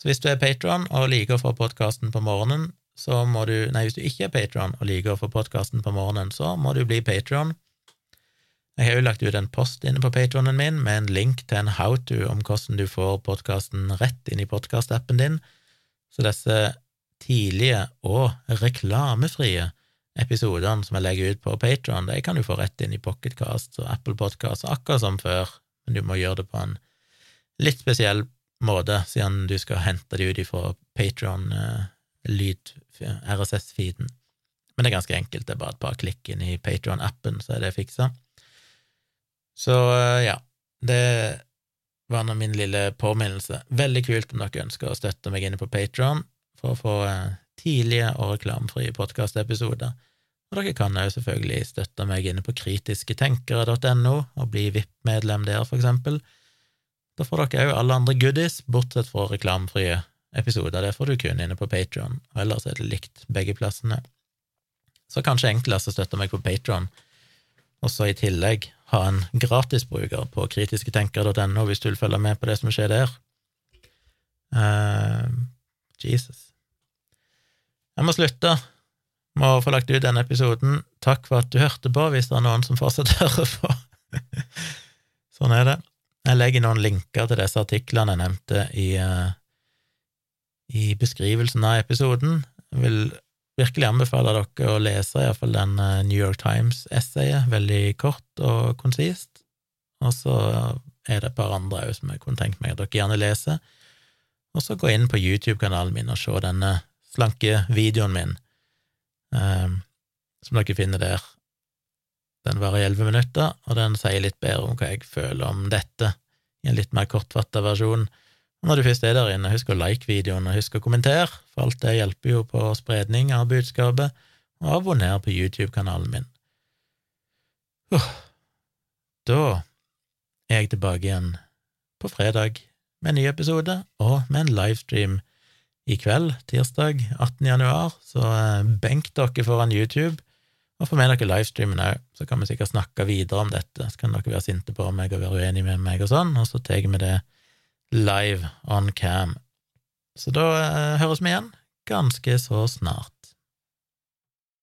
Så hvis du er patron og liker å få podkasten på morgenen, så må du Nei, hvis du ikke er patron og liker å få podkasten på morgenen, så må du bli patron. Jeg har jo lagt ut en post inne på patronen min med en link til en how-to om hvordan du får podkasten rett inn i podkastappen din, så disse tidlige og reklamefrie episodene som jeg legger ut på Patron, de kan du få rett inn i Pocketcast og Apple Podcast, akkurat som før, men du må gjøre det på en litt spesiell måte, siden du skal hente det ut ifra Patron-lyd, eh, RSS-feeden. Men det er ganske enkelt, det er bare et par klikk inn i Patron-appen, så er det fiksa. Så eh, ja, det var nå min lille påminnelse. Veldig kult om dere ønsker å støtte meg inne på Patron for å få eh, tidlige og reklamefrie podkastepisoder. Og dere kan òg selvfølgelig støtte meg inne på kritisketenkere.no og bli VIP-medlem der, for eksempel. Da får dere òg alle andre goodies, bortsett fra reklamefrie episoder. Det får du kun inne på Patron, og ellers er det likt begge plassene. Så kanskje enklest å støtte meg på Patron, og så i tillegg ha en gratisbruker på kritisketenkere.no hvis du vil følge med på det som skjer der. Uh, Jesus. Jeg må slutte. Må få lagt ut denne episoden. Takk for at du hørte på, hvis det er noen som fortsatt hører på. sånn er det. Jeg legger noen linker til disse artiklene jeg nevnte i, uh, i beskrivelsen av episoden. Jeg vil virkelig anbefale dere å lese iallfall den uh, New York Times-essayet, veldig kort og konsist. Og så er det et par andre òg som jeg kunne tenkt meg at dere gjerne leser. Og så gå inn på YouTube-kanalen min og se denne slanke videoen min, som dere finner der. Den varer i elleve minutter, og den sier litt bedre om hva jeg føler om dette, i en litt mer kortfatta versjon. Og når du først er der inne, husk å like videoen, og husk å kommentere, for alt det hjelper jo på spredning av budskapet, og abonner på YouTube-kanalen min. Uh, da er jeg tilbake igjen på fredag med en ny episode, og med en livestream i kveld, tirsdag 18. januar, så eh, benk dere foran YouTube, og få med dere livestreamen òg, så kan vi sikkert snakke videre om dette, så kan dere være sinte på meg og være uenige med meg og sånn, og så tar vi det live on cam. Så da eh, høres vi igjen ganske så snart.